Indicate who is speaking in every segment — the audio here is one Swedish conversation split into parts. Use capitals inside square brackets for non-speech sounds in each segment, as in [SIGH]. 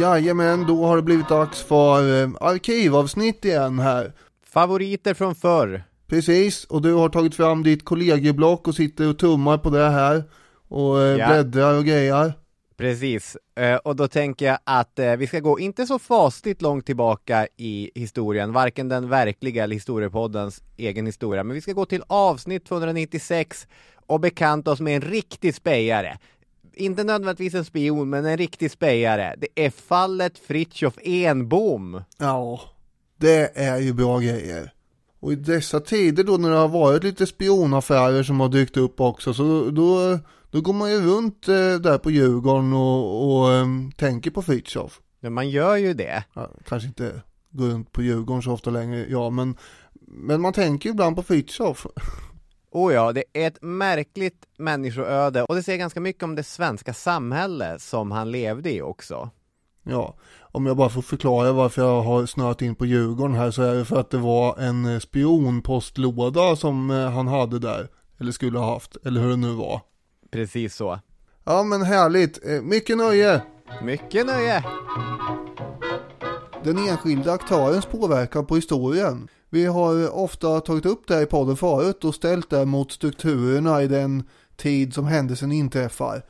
Speaker 1: Jajamän, då har det blivit dags för eh, arkivavsnitt igen här.
Speaker 2: Favoriter från förr.
Speaker 1: Precis, och du har tagit fram ditt kollegieblock och sitter och tummar på det här. Och eh,
Speaker 2: Ja.
Speaker 1: bläddrar och grejar.
Speaker 2: Precis, Eh, och då tänker jag att eh, vi ska gå inte så fasligt långt tillbaka i historien, varken den verkliga eller historiepoddens egen historia, men vi ska gå till avsnitt 296 och bekanta oss med en riktig spejare. Inte nödvändigtvis en spion, men en riktig spejare. Det är fallet Fritjof Enbom.
Speaker 1: Ja, det är ju bra grejer. Och i dessa tider då när det har varit lite spionaffärer som har dykt upp också så då, då går man ju runt eh, där på Djurgården och, och eh, tänker på Fritiof.
Speaker 2: Men man gör ju det.
Speaker 1: Ja, kanske inte går runt på Djurgården så ofta längre, ja men, men man tänker ju ibland på Fritiof. [LAUGHS]
Speaker 2: Oh ja, det är ett märkligt människoöde och det säger ganska mycket om det svenska samhälle som han levde i också.
Speaker 1: Ja, om jag bara får förklara varför jag har snöat in på Djurgården här så är det för att det var en eh, spionpostlåda som eh, han hade där. Eller skulle ha haft, eller hur det nu var.
Speaker 2: Precis så.
Speaker 1: Ja men härligt, Eh, mycket nöje!
Speaker 2: Mycket nöje!
Speaker 1: Den enskilda aktörens påverkan på historien. Vi har ofta tagit upp det här i podden förut och ställt det mot strukturerna i den tid som händelsen inträffar.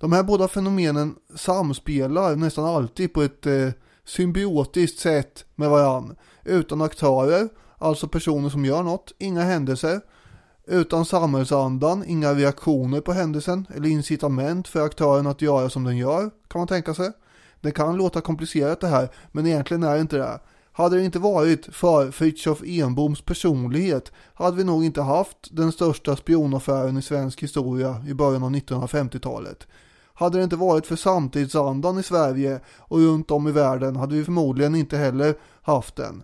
Speaker 1: De här båda fenomenen samspelar nästan alltid på ett eh, symbiotiskt sätt med varann. Utan aktörer, alltså personer som gör något, inga händelser. Utan samhällsandan, inga reaktioner på händelsen eller incitament för aktören att göra som den gör, kan man tänka sig. Det kan låta komplicerat det här, men egentligen är det inte det. Hade det inte varit för Fritiof Enboms personlighet hade vi nog inte haft den största spionaffären i svensk historia i början av 1950-talet. Hade det inte varit för samtidsandan i Sverige och runt om i världen hade vi förmodligen inte heller haft den.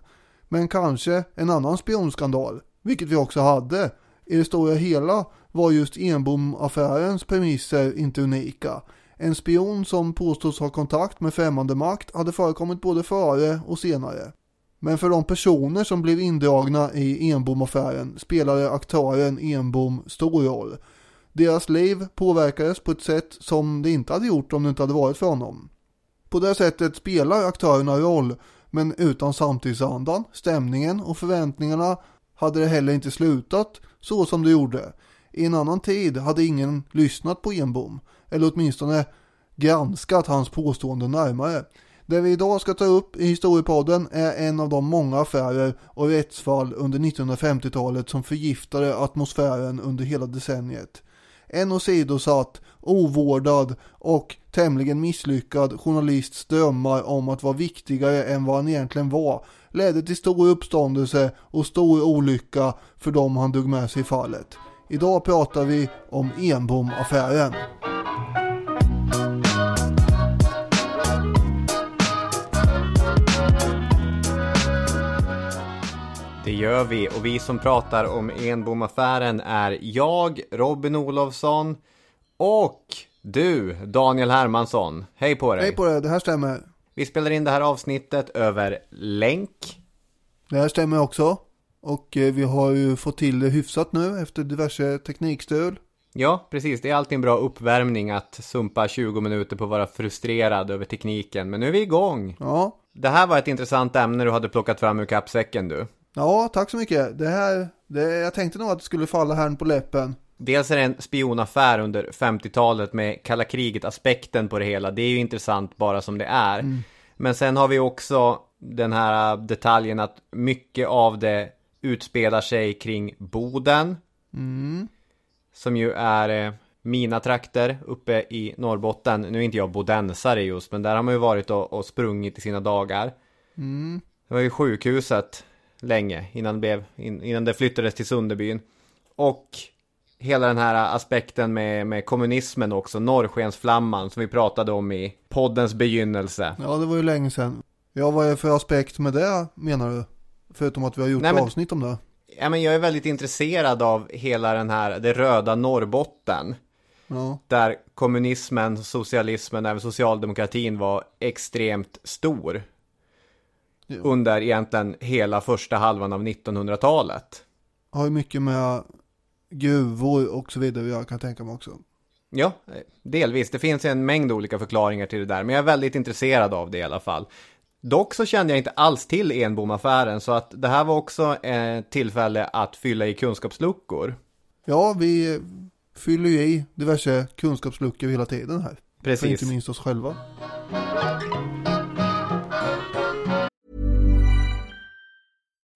Speaker 1: Men kanske en annan spionskandal, vilket vi också hade. I det stora hela var just Enbom-affärens premisser inte unika. En spion som påstås ha kontakt med främmande makt hade förekommit både före och senare. Men för de personer som blev indragna i Enbom-affären spelade aktören Enbom stor roll. Deras liv påverkades på ett sätt som det inte hade gjort om det inte hade varit för honom. På det sättet spelar aktörerna roll, men utan samtidsandan, stämningen och förväntningarna hade det heller inte slutat så som det gjorde. I en annan tid hade ingen lyssnat på Enbom, eller åtminstone granskat hans påståenden närmare. Det vi idag ska ta upp i historiepodden är en av de många affärer och rättsfall under 1950-talet som förgiftade atmosfären under hela decenniet. En åsidosatt, ovårdad och tämligen misslyckad journalists drömmar om att vara viktigare än vad han egentligen var ledde till stor uppståndelse och stor olycka för dem han drog med sig i fallet. Idag pratar vi om Enbom-affären.
Speaker 2: Det gör vi och vi som pratar om Enbomaffären är jag, Robin Olofsson och du, Daniel Hermansson. Hej på dig!
Speaker 1: Hej på det, det här stämmer.
Speaker 2: Vi spelar in det här avsnittet över länk.
Speaker 1: Det här stämmer också. Och eh, vi har ju fått till det hyfsat nu efter diverse teknikstöd.
Speaker 2: Ja, precis. Det är alltid en bra uppvärmning att sumpa 20 minuter på att vara frustrerad över tekniken. Men nu är vi igång.
Speaker 1: Ja,
Speaker 2: Det här var ett intressant ämne du hade plockat fram ur kappsäcken du.
Speaker 1: Ja tack så mycket. Det här, det, jag tänkte nog att det skulle falla här på läppen.
Speaker 2: Dels är det en spionaffär under 50-talet med kalla kriget-aspekten på det hela. Det är ju intressant bara som det är. Men sen har vi också den här detaljen att mycket av det utspelar sig kring Boden. Som ju är eh, mina trakter uppe i Norrbotten. Nu är inte jag bodensare just, men där har man ju varit och, och sprungit i sina dagar. Det var ju sjukhuset länge innan det, blev, in, innan det flyttades till Sunderbyn. Och hela den här aspekten med, med kommunismen också, norrskensflamman som vi pratade om i poddens begynnelse.
Speaker 1: Ja, det var ju länge sedan. Ja, vad är det för aspekt med det menar du? Förutom att vi har gjort
Speaker 2: Nej, men-
Speaker 1: avsnitt om det.
Speaker 2: Ja, men jag är väldigt intresserad av hela den här, det röda Norrbotten.
Speaker 1: Ja,
Speaker 2: Där kommunismen, socialismen, även socialdemokratin var extremt stor. Under egentligen hela första halvan av 1900-talet.
Speaker 1: har ju mycket med gruvor och så vidare jag kan tänka mig också.
Speaker 2: Ja, delvis. Det finns en mängd olika förklaringar till det där, men jag är väldigt intresserad av det i alla fall. Dock så kände jag inte alls till Enbom-affären, så att det här var också ett tillfälle att fylla i kunskapsluckor.
Speaker 1: Ja, vi fyller ju i diverse kunskapsluckor hela tiden här.
Speaker 2: Precis.
Speaker 1: För inte minst oss själva.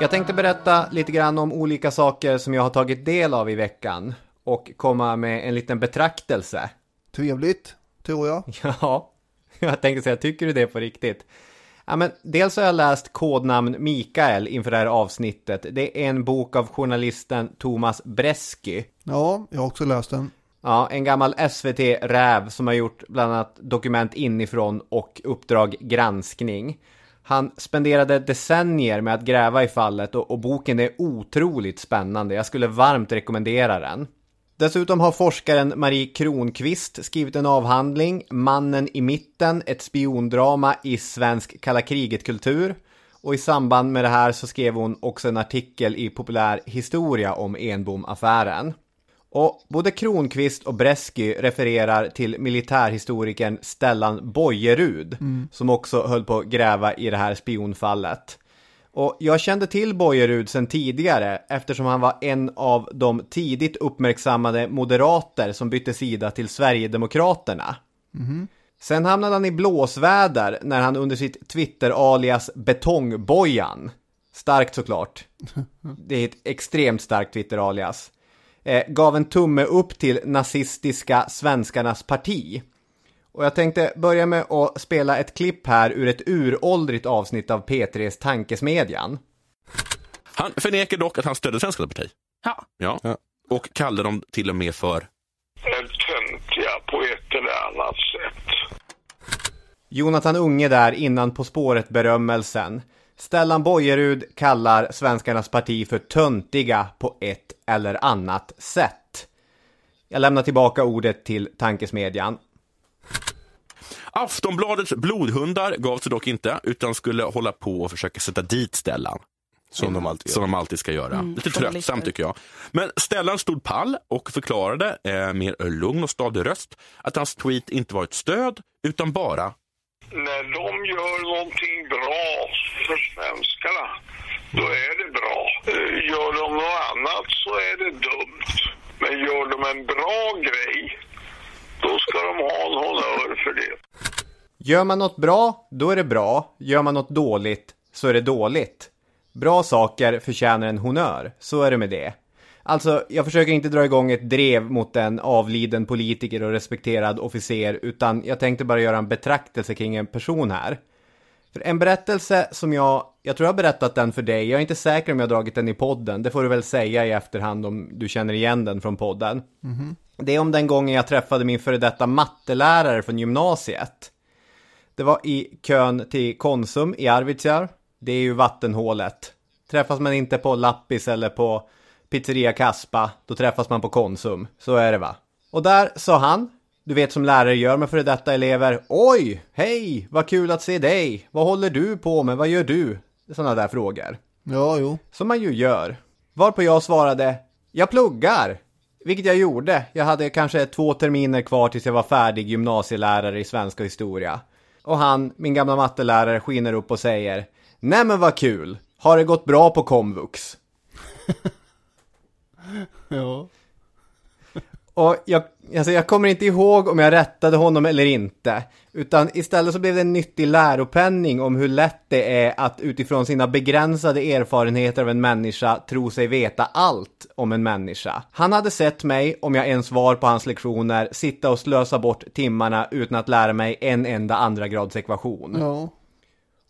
Speaker 2: Jag tänkte berätta lite grann om olika saker som jag har tagit del av i veckan och komma med en liten betraktelse.
Speaker 1: Trevligt, tror jag. [LAUGHS]
Speaker 2: Ja, jag tänkte säga, tycker du det på riktigt? Ja, men dels har jag läst Kodnamn Mikael inför det här avsnittet. Det är en bok av journalisten Thomas Bresky.
Speaker 1: Ja, jag har också läst den.
Speaker 2: Ja, en gammal SVT-räv som har gjort bland annat Dokument inifrån och Uppdrag granskning. Han spenderade decennier med att gräva i fallet och, och, boken är otroligt spännande. Jag skulle varmt rekommendera den. Dessutom har forskaren Marie Kronqvist skrivit en avhandling, Mannen i mitten, ett spiondrama i svensk kalla kriget-kultur. Och i samband med det här så skrev hon också en artikel i Populär historia om Enbom-affären. Och både Kronqvist och Bresky refererar till militärhistorikern Stellan Bojerud mm. som också höll på att gräva i det här spionfallet. Och jag kände till Bojerud sedan tidigare eftersom han var en av de tidigt uppmärksammade moderater som bytte sida till Sverigedemokraterna. Mm. Sen hamnade han i blåsväder när han under sitt Twitter-alias Betongbojan, starkt såklart, [LAUGHS] det är ett extremt starkt Twitter-alias, eh, gav en tumme upp till nazistiska svenskarnas parti. Och jag tänkte börja med att spela ett klipp här ur ett uråldrigt avsnitt av P3s Tankesmedjan.
Speaker 3: Han förnekar dock att han stödde Svenskarnas parti.
Speaker 4: Ja.
Speaker 3: ja. ja. Och kallade dem till och med för
Speaker 5: töntiga på ett eller annat sätt.
Speaker 2: Jonathan Unge där innan På spåret-berömmelsen. Stellan Bojerud kallar Svenskarnas parti för töntiga på ett eller annat sätt. Jag lämnar tillbaka ordet till tankesmedjan.
Speaker 3: Aftonbladets blodhundar gav sig dock inte, utan skulle hålla på och försöka sätta dit Stellan.
Speaker 6: Som, mm. de, alltid
Speaker 3: som de alltid ska göra. Mm, Lite tröttsamt tycker jag. Men Stellan stod pall och förklarade eh, med lugn och stadig röst att hans tweet inte var ett stöd, utan bara
Speaker 5: när de gör någonting bra för svenskarna, då är det bra. Gör de något annat så är det dumt. Men gör de en bra grej, då ska de ha en honnör för det.
Speaker 2: Gör man något bra, då är det bra. Gör man något dåligt, så är det dåligt. Bra saker förtjänar en honnör, så är det med det. Alltså, jag försöker inte dra igång ett drev mot en avliden politiker och respekterad officer, utan jag tänkte bara göra en betraktelse kring en person här. För en berättelse som jag, jag tror jag har berättat den för dig, jag är inte säker om jag har dragit den i podden, det får du väl säga i efterhand om du känner igen den från podden. Mm -hmm. Det är om den gången jag träffade min före detta mattelärare från gymnasiet. Det var i kön till Konsum i Arvidsjaur. Det är ju vattenhålet. Träffas man inte på Lappis eller på Pizzeria Kaspa, då träffas man på Konsum. Så är det va? Och där sa han, du vet som lärare gör med före detta elever, Oj, hej, vad kul att se dig, vad håller du på med, vad gör du? Sådana där frågor.
Speaker 1: Ja, jo.
Speaker 2: Som man ju gör. Varpå jag svarade, jag pluggar. Vilket jag gjorde. Jag hade kanske två terminer kvar tills jag var färdig gymnasielärare i svenska historia. Och han, min gamla mattelärare, skiner upp och säger, Nej men vad kul! Har det gått bra på komvux? [LAUGHS] [LAUGHS]
Speaker 1: Ja.
Speaker 2: Och jag, alltså jag kommer inte ihåg om jag rättade honom eller inte. Utan istället så blev det en nyttig läropenning om hur lätt det är att utifrån sina begränsade erfarenheter av en människa tro sig veta allt om en människa. Han hade sett mig, om jag ens var på hans lektioner, sitta och slösa bort timmarna utan att lära mig en enda andra grads ekvation.
Speaker 1: Ja.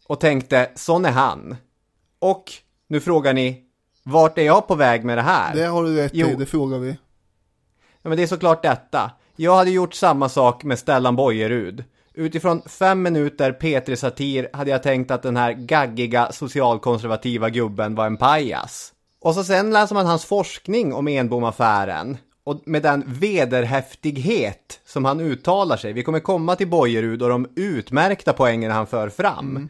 Speaker 2: Och tänkte, sån är han. Och nu frågar ni, vart är jag på väg med det här?
Speaker 1: Det har du rätt
Speaker 2: Jo.
Speaker 1: i, det frågar vi.
Speaker 2: Ja, men det är såklart detta. Jag hade gjort samma sak med Stellan Bojerud. Utifrån fem minuter Petri-satir hade jag tänkt att den här gaggiga socialkonservativa gubben var en pajas. Och så sen läser man hans forskning om Enbomaffären. Och med den vederhäftighet som han uttalar sig. Vi kommer komma till Bojerud och de utmärkta poängen han för fram.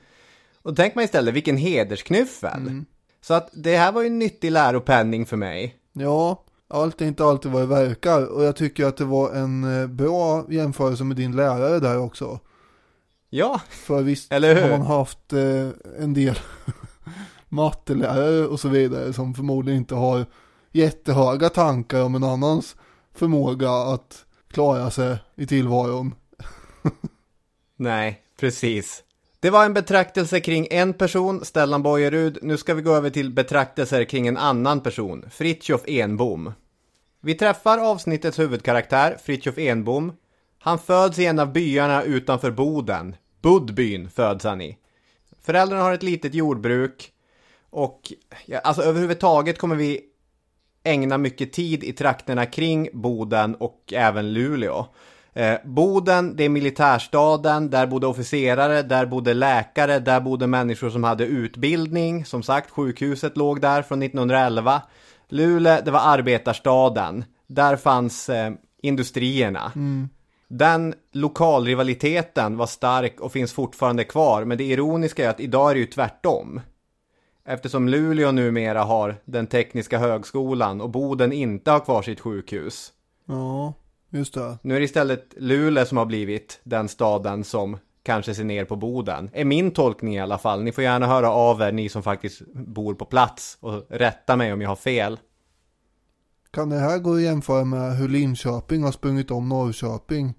Speaker 2: Och då tänker man istället, vilken hedersknyffel. Så att det här var ju en nyttig läropenning för mig.
Speaker 1: Ja, allt är inte alltid vad det verkar. Och jag tycker att det var en eh, bra jämförelse med din lärare där också.
Speaker 2: Ja,
Speaker 1: För visst
Speaker 2: Eller hur?
Speaker 1: har man haft eh, en del [LAUGHS] mattelärare och så vidare som förmodligen inte har jättehöga tankar om en annans förmåga att klara sig i tillvaron. [LAUGHS]
Speaker 2: Nej, precis. Det var en betraktelse kring en person, Stellan Bojerud. Nu ska vi gå över till betraktelser kring en annan person, Fritjof Enbom. Vi träffar avsnittets huvudkaraktär, Fritjof Enbom. Han föds i en av byarna utanför Boden. Budbyn föds han i. Föräldrarna har ett litet jordbruk. Och ja, alltså överhuvudtaget kommer vi ägna mycket tid i trakterna kring Boden och även Luleå. Eh, Boden, det är militärstaden, där bodde officerare, där bodde läkare, där bodde människor som hade utbildning. Som sagt, sjukhuset låg där från 1911. Luleå, det var arbetarstaden. Där fanns eh, industrierna. Den lokalrivaliteten var stark och finns fortfarande kvar, men det ironiska är att idag är det ju tvärtom. Eftersom Luleå numera har den tekniska högskolan och Boden inte har kvar sitt sjukhus.
Speaker 1: Ja, just det.
Speaker 2: Nu är det istället Luleå som har blivit den staden som kanske ser ner på Boden. Är min tolkning i alla fall. Ni får gärna höra av er, ni som faktiskt bor på plats och rätta mig om jag har fel.
Speaker 1: Kan det här gå att jämföra med hur Linköping har sprungit om Norrköping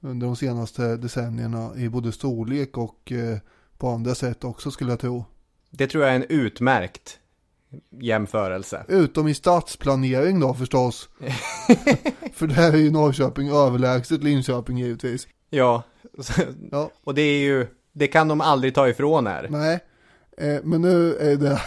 Speaker 1: under de senaste decennierna i både storlek och eh, på andra sätt också skulle jag tro.
Speaker 2: Det tror jag är en utmärkt jämförelse.
Speaker 1: Utom i stadsplanering då förstås. [LAUGHS] För där är ju Norrköping överlägset Linköping givetvis.
Speaker 2: Ja, [LAUGHS]
Speaker 1: Ja,
Speaker 2: och det är ju, det kan de aldrig ta ifrån er.
Speaker 1: nej. Eh, men nu är det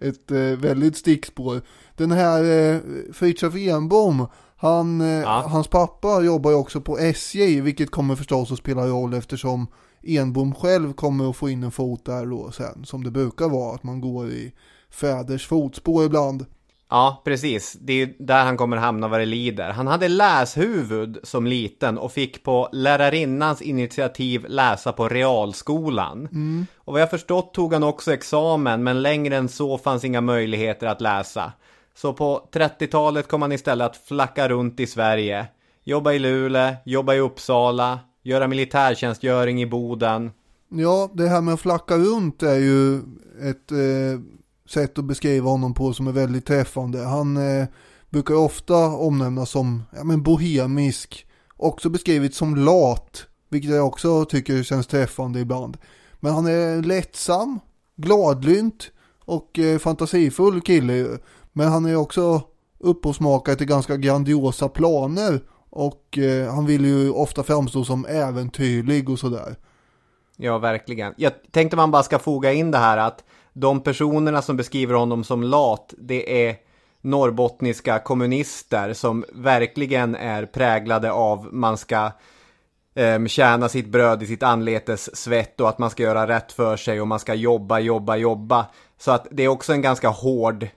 Speaker 1: [LAUGHS] ett eh, väldigt stickspår. Den här eh, Fritiof Enbom, han,
Speaker 2: Ja.
Speaker 1: hans pappa jobbar ju också på SJ, vilket kommer förstås att spela roll eftersom Enbom själv kommer att få in en fot där då sen, som det brukar vara, att man går i fäders fotspår ibland.
Speaker 2: Ja, precis. Det är där han kommer hamna vad det lider. Han hade läshuvud som liten och fick på lärarinnans initiativ läsa på realskolan. Och vad jag förstått tog han också examen, men längre än så fanns inga möjligheter att läsa. Så på 30-talet kom han istället att flacka runt i Sverige. Jobba i Luleå, jobba i Uppsala, göra militärtjänstgöring i Boden.
Speaker 1: Ja, det här med att flacka runt är ju ett eh, sätt att beskriva honom på som är väldigt träffande. Han eh, brukar ofta omnämnas som ja, men bohemisk, också beskrivit som lat, vilket jag också tycker känns träffande ibland. Men han är lättsam, gladlynt och eh, fantasifull kille. Men han är också upphovsmakare till ganska grandiosa planer och eh, han vill ju ofta framstå som äventyrlig och sådär.
Speaker 2: Ja, verkligen. Jag tänkte man bara ska foga in det här att de personerna som beskriver honom som lat, det är norrbottniska kommunister som verkligen är präglade av man ska um, tjäna sitt bröd i sitt anletes svett och att man ska göra rätt för sig och man ska jobba, jobba, jobba. Så att det är också en ganska hård,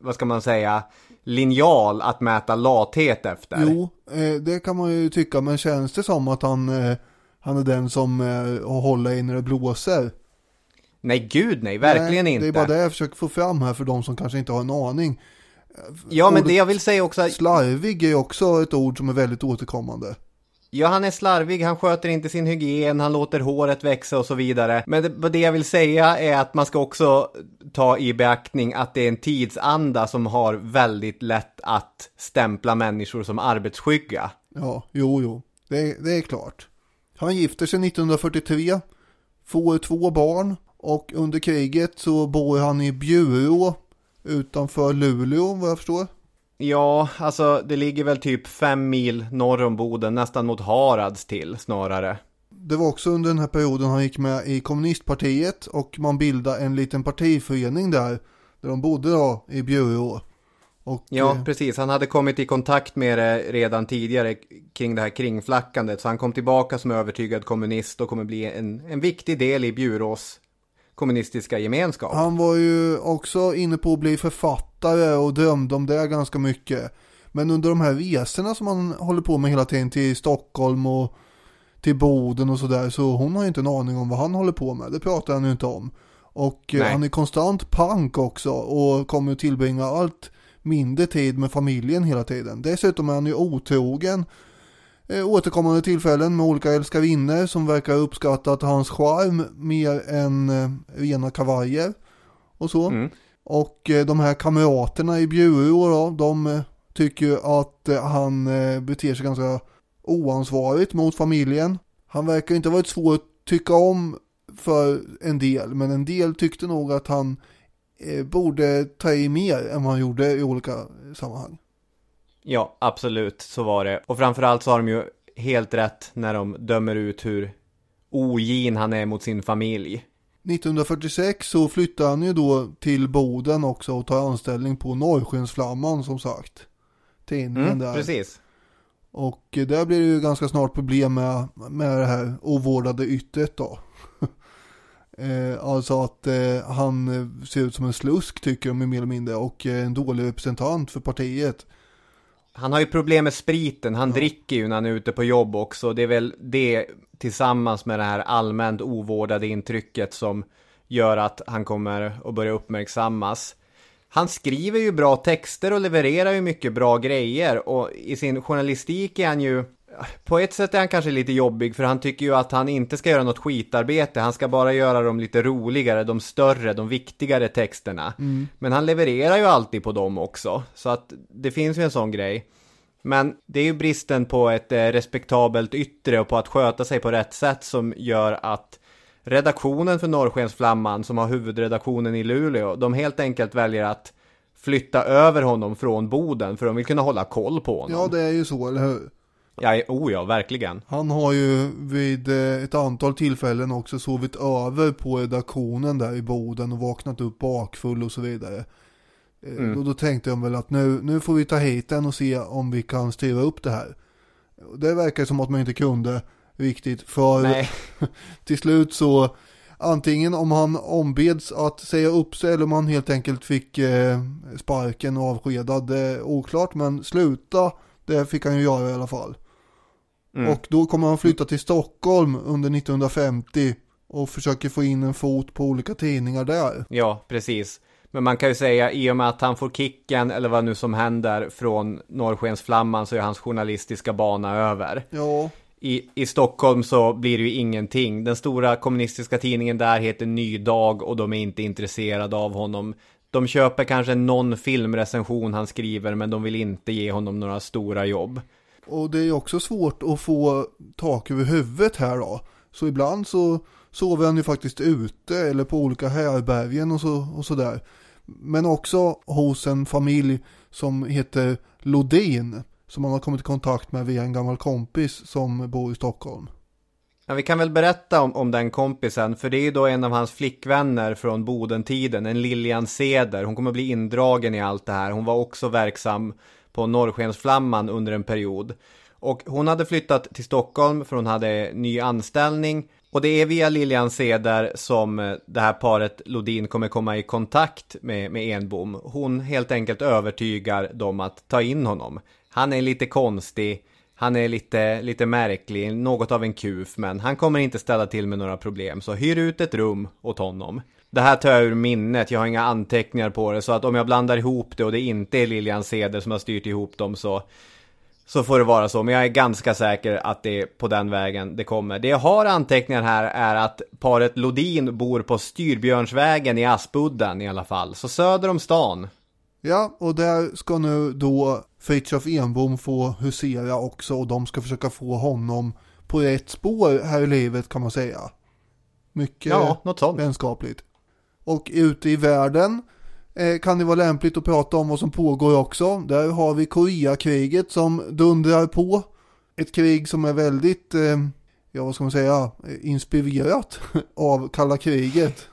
Speaker 2: vad ska man säga, linjal att mäta lathet efter.
Speaker 1: Jo, eh, det kan man ju tycka, men känns det som att han, eh, han är den som eh, håller i när det blåser?
Speaker 2: Nej, gud nej, verkligen
Speaker 1: nej,
Speaker 2: inte.
Speaker 1: Det är bara det jag försöker få fram här för de som kanske inte har en aning.
Speaker 2: Ja, men det jag vill säga också,
Speaker 1: Slarvig är också ett ord som är väldigt återkommande.
Speaker 2: ja han är slarvig, han sköter inte sin hygien, han låter håret växa och så vidare. Men det, det jag vill säga är att man ska också ta i beaktning att det är en tidsanda som har väldigt lätt att stämpla människor som arbetsskygga.
Speaker 1: Ja, jo, jo. Det, det är klart. Han gifter sig 1943, får två barn och under kriget så bor han i Bjurå utanför Luleå vad jag förstår.
Speaker 2: Ja, alltså det ligger väl typ fem mil norr om Boden, nästan mot Harads till snarare.
Speaker 1: Det var också under den här perioden han gick med i kommunistpartiet och man bildade en liten partiförening där. Där de bodde då i Bjurå. Och,
Speaker 2: Ja,
Speaker 1: eh,
Speaker 2: precis. Han hade kommit i kontakt med det redan tidigare kring det här kringflackandet. Så han kom tillbaka som övertygad kommunist och kommer bli en, en viktig del i Bjurås kommunistiska gemenskap.
Speaker 1: Han var ju också inne på att bli författare och drömde om det ganska mycket. Men under de här resorna som han håller på med hela tiden till Stockholm och till Boden och sådär så hon har ju inte en aning om vad han håller på med. Det pratar han ju inte om. Och eh,
Speaker 2: Nej.
Speaker 1: han är konstant pank också och kommer att tillbringa allt mindre tid med familjen hela tiden. Dessutom är han ju otrogen återkommande tillfällen med olika älskarinnor som verkar uppskattat hans charm mer än eh, rena kavajer och så.
Speaker 2: Mm.
Speaker 1: Och eh, de här kamraterna i Bjurå då, de eh, tycker att eh, han eh, beter sig ganska oansvarigt mot familjen. Han verkar inte ha varit svår att tycka om för en del, men en del tyckte nog att han eh, borde ta i mer än vad han gjorde i olika sammanhang.
Speaker 2: Ja, absolut, så var det. Och framförallt så har de ju helt rätt när de dömer ut hur ogin han är mot sin familj.
Speaker 1: 1946 så flyttar han ju då till Boden också och tar anställning på Norrskensflamman som sagt. Tidningen
Speaker 2: Mm,
Speaker 1: där.
Speaker 2: precis.
Speaker 1: Och där blir det ju ganska snart problem med, med det här ovårdade yttret då. [LAUGHS] eh, alltså att eh, han ser ut som en slusk tycker de mer eller mindre och eh, en dålig representant för partiet.
Speaker 2: Han har ju problem med spriten, han dricker ju när han är ute på jobb också. Det är väl det tillsammans med det här allmänt ovårdade intrycket som gör att han kommer att börja uppmärksammas. Han skriver ju bra texter och levererar ju mycket bra grejer och i sin journalistik är han ju på ett sätt är han kanske lite jobbig för han tycker ju att han inte ska göra något skitarbete. Han ska bara göra dem lite roligare, de större, de viktigare texterna. Men han levererar ju alltid på dem också. Så att det finns ju en sån grej. Men det är ju bristen på ett eh, respektabelt yttre och på att sköta sig på rätt sätt som gör att redaktionen för Norrskensflamman som har huvudredaktionen i Luleå, de helt enkelt väljer att flytta över honom från Boden för de vill kunna hålla koll på honom.
Speaker 1: Ja det är ju så, eller hur?
Speaker 2: Ja, oh ja, verkligen.
Speaker 1: Han har ju vid eh, ett antal tillfällen också sovit över på redaktionen där i Boden och vaknat upp bakfull och så vidare. Eh, Och då tänkte jag väl att nu, nu får vi ta hit den och se om vi kan styra upp det här. Det verkar som att man inte kunde riktigt för
Speaker 2: Nej. [LAUGHS]
Speaker 1: till slut så antingen om han ombeds att säga upp sig eller om han helt enkelt fick eh, sparken och avskedad. Är oklart men sluta det fick han ju göra i alla fall. Och då kommer han flytta till Stockholm under 1950 och försöker få in en fot på olika tidningar där.
Speaker 2: Ja, precis. Men man kan ju säga i och med att han får kicken eller vad nu som händer från Norrskensflamman så är hans journalistiska bana över.
Speaker 1: Ja,
Speaker 2: I, I Stockholm så blir det ju ingenting. Den stora kommunistiska tidningen där heter Ny Dag och de är inte intresserade av honom. De köper kanske någon filmrecension han skriver men de vill inte ge honom några stora jobb
Speaker 1: och det är också svårt att få tak över huvudet här då. Så ibland så sover han ju faktiskt ute eller på olika härbärgen och så, och så där. Men också hos en familj som heter Lodin. Som han har kommit i kontakt med via en gammal kompis som bor i Stockholm.
Speaker 2: Ja, vi kan väl berätta om, om den kompisen, för det är ju då en av hans flickvänner från Bodentiden, en Lilian Seder. Hon kommer bli indragen i allt det här. Hon var också verksam på Norrskensflamman under en period. Och hon hade flyttat till Stockholm för hon hade ny anställning. Och det är via Lilian Ceder som eh, det här paret Lodin kommer komma i kontakt med, med Enbom. Hon helt enkelt övertygar dem att ta in honom. Han är lite konstig. Han är lite, lite märklig, något av en kuf, men han kommer inte ställa till med några problem. Så hyr ut ett rum åt honom. Det här tar jag ur minnet, jag har inga anteckningar på det, så att om jag blandar ihop det och det inte är Lilian Ceder som har styrt ihop dem så så får det vara så, men jag är ganska säker att det är på den vägen det kommer. Det jag har anteckningar här är att paret Lodin bor på Styrbjörnsvägen i Aspudden i alla fall, så söder om stan.
Speaker 1: Ja, och där ska nu då Fritiof Enbom få husera också och de ska försöka få honom på rätt spår här i livet kan man säga. Mycket
Speaker 2: ja,
Speaker 1: vänskapligt. Och ute i världen eh, kan det vara lämpligt att prata om vad som pågår också. Där har vi Koreakriget som dundrar på. Ett krig som är väldigt, eh, ja vad ska man säga, inspirerat [LAUGHS] av kalla kriget.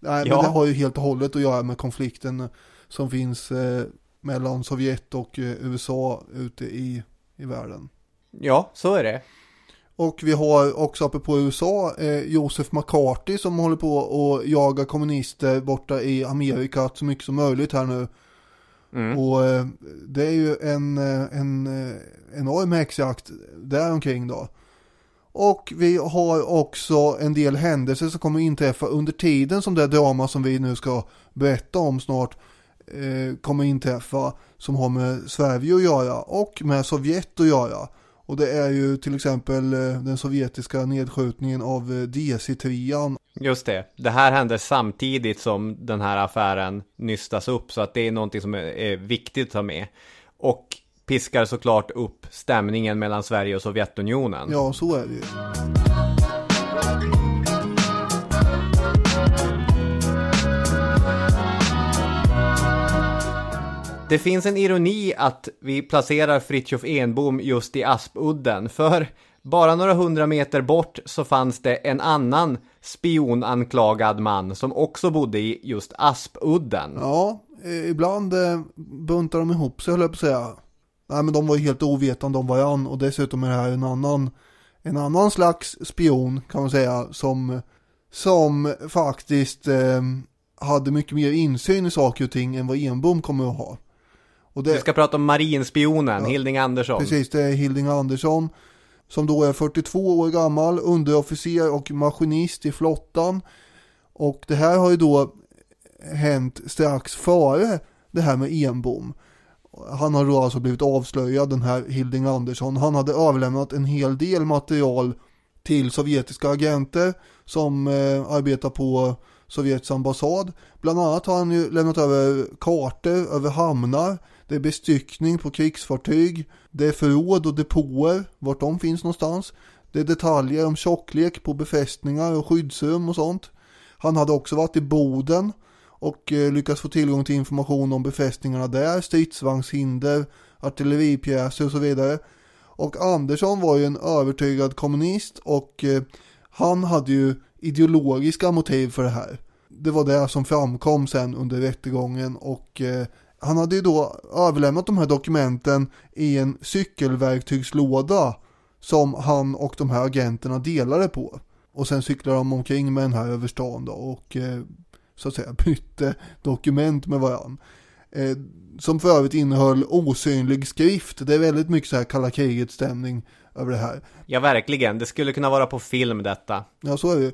Speaker 1: Nej, ja. men det har ju helt och hållet att göra med konflikten som finns eh, mellan Sovjet och eh, USA ute i, i världen.
Speaker 2: Ja, så är det.
Speaker 1: Och vi har också uppe på USA eh, Joseph McCarthy som håller på att jaga kommunister borta i Amerika så mycket som möjligt här nu. Mm. Och eh, det är ju en, eh, en eh, enorm häxjakt där omkring då. Och vi har också en del händelser som kommer inträffa under tiden som det drama som vi nu ska berätta om snart eh, kommer inträffa som har med Sverige att göra och med Sovjet att göra. Och det är ju till exempel eh, den sovjetiska nedskjutningen av eh, DC-3.
Speaker 2: Just det. Det här händer samtidigt som den här affären nystas upp. Så att det är någonting som är viktigt att ta med. Och piskar såklart upp stämningen mellan Sverige och Sovjetunionen.
Speaker 1: Ja, så är det ju.
Speaker 2: Det finns en ironi att vi placerar Fritjof Enbom just i Aspudden, för bara några hundra meter bort så fanns det en annan spionanklagad man som också bodde i just Aspudden.
Speaker 1: Ja, eh, ibland eh, buntar de ihop sig höll jag på att säga. Nej men de var ju helt ovetande om varandra och dessutom är det här en annan, en annan slags spion kan man säga som, som faktiskt eh, hade mycket mer insyn i saker och ting än vad Enbom kommer att ha.
Speaker 2: Det, Vi ska prata om marinspionen, ja, Hilding Andersson.
Speaker 1: Precis, det är Hilding Andersson. Som då är 42 år gammal, underofficer och maskinist i flottan. Och det här har ju då hänt strax före det här med Enbom. Han har då alltså blivit avslöjad, den här Hilding Andersson. Han hade överlämnat en hel del material till sovjetiska agenter som eh, arbetar på Sovjets ambassad. Bland annat har han ju lämnat över kartor över hamnar det är bestyckning på krigsfartyg. Det är förråd och depåer, vart de finns någonstans. Det är detaljer om tjocklek på befästningar och skyddsrum och sånt. Han hade också varit i Boden och eh, lyckats få tillgång till information om befästningarna där, stridsvagnshinder, artilleripjäser och så vidare. Och Andersson var ju en övertygad kommunist och eh, han hade ju ideologiska motiv för det här. Det var det som framkom sen under rättegången och eh, han hade ju då överlämnat de här dokumenten i en cykelverktygslåda som han och de här agenterna delade på. Och sen cyklade de omkring med den här över stan då och eh, så att säga [LAUGHS] bytte dokument med varandra. Eh, som för övrigt innehöll osynlig skrift. Det är väldigt mycket så här kalla kriget stämning över det här.
Speaker 2: Ja, verkligen. Det skulle kunna vara på film detta.
Speaker 1: Ja, så är det.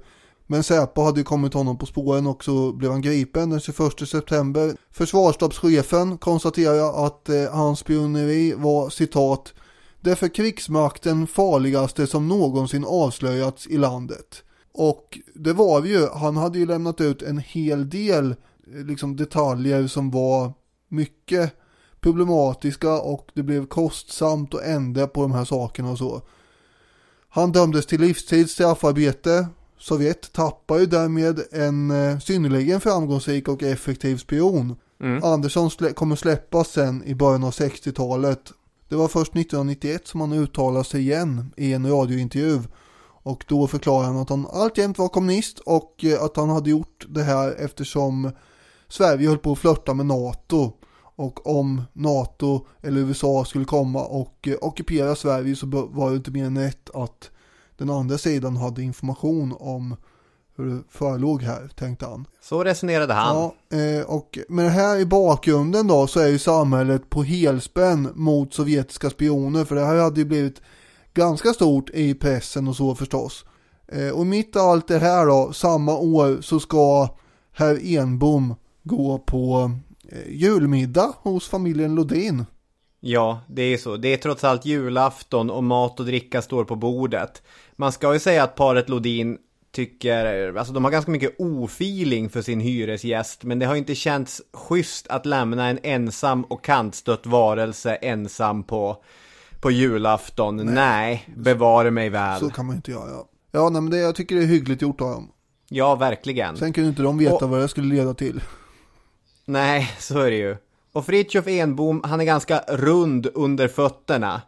Speaker 1: Men Säpo hade ju kommit honom på spåren och så blev han gripen den 21 september. Försvarsstabschefen konstaterar att eh, hans spioneri var citat det för krigsmakten farligaste som någonsin avslöjats i landet. Och det var ju, han hade ju lämnat ut en hel del eh, liksom detaljer som var mycket problematiska och det blev kostsamt att ändra på de här sakerna och så. Han dömdes till livstids straffarbete Sovjet tappar ju därmed en eh, synnerligen framgångsrik och effektiv spion. Mm. Andersson slä kommer släppas sen i början av 60-talet. Det var först 1991 som han uttalade sig igen i en radiointervju. Och då förklarade han att han alltjämt var kommunist och eh, att han hade gjort det här eftersom Sverige höll på att flörta med NATO. Och om NATO eller USA skulle komma och eh, ockupera Sverige så var det inte mer än rätt att den andra sidan hade information om hur det förelåg här, tänkte han.
Speaker 2: Så resonerade han.
Speaker 1: Ja, eh, och med det här i bakgrunden då så är ju samhället på helspänn mot sovjetiska spioner för det här hade ju blivit ganska stort i pressen och så förstås. Eh, och mitt i allt det här då, samma år så ska herr Enbom gå på eh, julmiddag hos familjen Lodin.
Speaker 2: Ja, det är så. Det är trots allt julafton och mat och dricka står på bordet. Man ska ju säga att paret Lodin tycker, alltså de har ganska mycket ofeeling för sin hyresgäst, men det har inte känts schysst att lämna en ensam och kantstött varelse ensam på, på julafton. Nej, nej bevare mig väl.
Speaker 1: Så kan man inte göra. Ja, nej, men det, jag tycker det är hyggligt gjort av dem.
Speaker 2: Ja, verkligen.
Speaker 1: Sen kunde inte de veta
Speaker 2: Och-
Speaker 1: vad det skulle leda till.
Speaker 2: Nej, så är det ju. Och Fritiof Enbom, han är ganska rund under fötterna.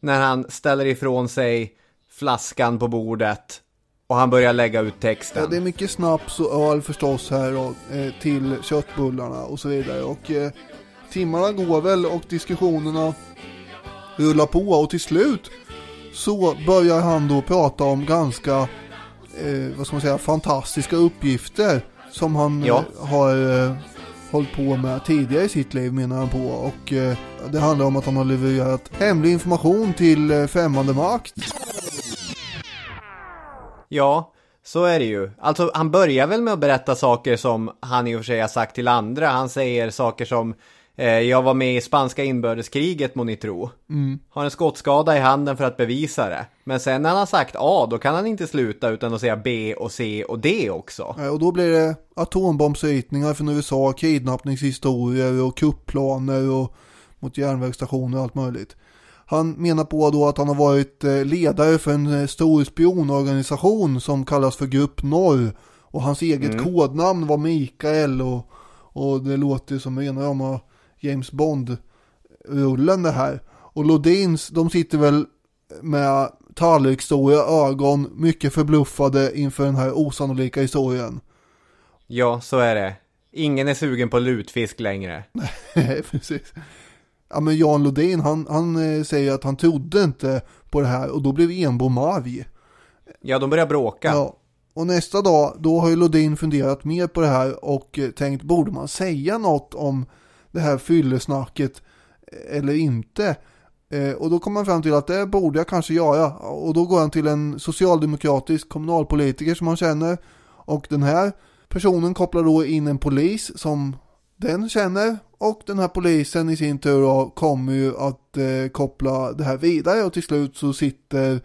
Speaker 2: När han ställer ifrån sig flaskan på bordet. Och han börjar lägga ut texten.
Speaker 1: Ja, det är mycket snaps och öl förstås här och, eh, till köttbullarna och så vidare. Och eh, timmarna går väl och diskussionerna rullar på och till slut så börjar han då prata om ganska, eh, vad ska man säga, fantastiska uppgifter som han
Speaker 2: Ja.
Speaker 1: eh, har eh, hållit på med tidigare i sitt liv menar han på. Och eh, det handlar om att han har levererat hemlig information till eh, främmande makt.
Speaker 2: Ja, så är det ju. Alltså, han börjar väl med att berätta saker som han i och för sig har sagt till andra. Han säger saker som jag var med i spanska inbördeskriget må ni tro. Har en skottskada i handen för att bevisa det. Men sen när han har sagt A, då kan han inte sluta utan att säga B och C och D också.
Speaker 1: Eh, Och då blir det atombombsritningar från USA, kidnappningshistorier och kuppplaner och mot järnvägsstationer och allt möjligt. Han menar på då att han har varit eh, ledare för en eh, stor spionorganisation som kallas för Grupp Norr. Och hans eget kodnamn var Mikael och, och det låter som rena rama James Bond-rullen det här. Och Lodins, de sitter väl med tallriksstora ögon, mycket förbluffade inför den här osannolika historien.
Speaker 2: Ja, så är det. Ingen är sugen på lutfisk längre. [LAUGHS]
Speaker 1: Nej, precis. Ja, men Jan Lodin, han, han eh, säger att han trodde inte på det här och då blev Enbom arg.
Speaker 2: Ja, de börjar bråka.
Speaker 1: Ja. Och nästa dag, då har ju Lodin funderat mer på det här och eh, tänkt, borde man säga något om det här fyllesnacket eh, eller inte? Eh, och då kommer han fram till att det borde jag kanske göra. Och då går han till en socialdemokratisk kommunalpolitiker som han känner. Och den här personen kopplar då in en polis som den känner. Och den här polisen i sin tur då kommer ju att eh, koppla det här vidare. Och till slut så sitter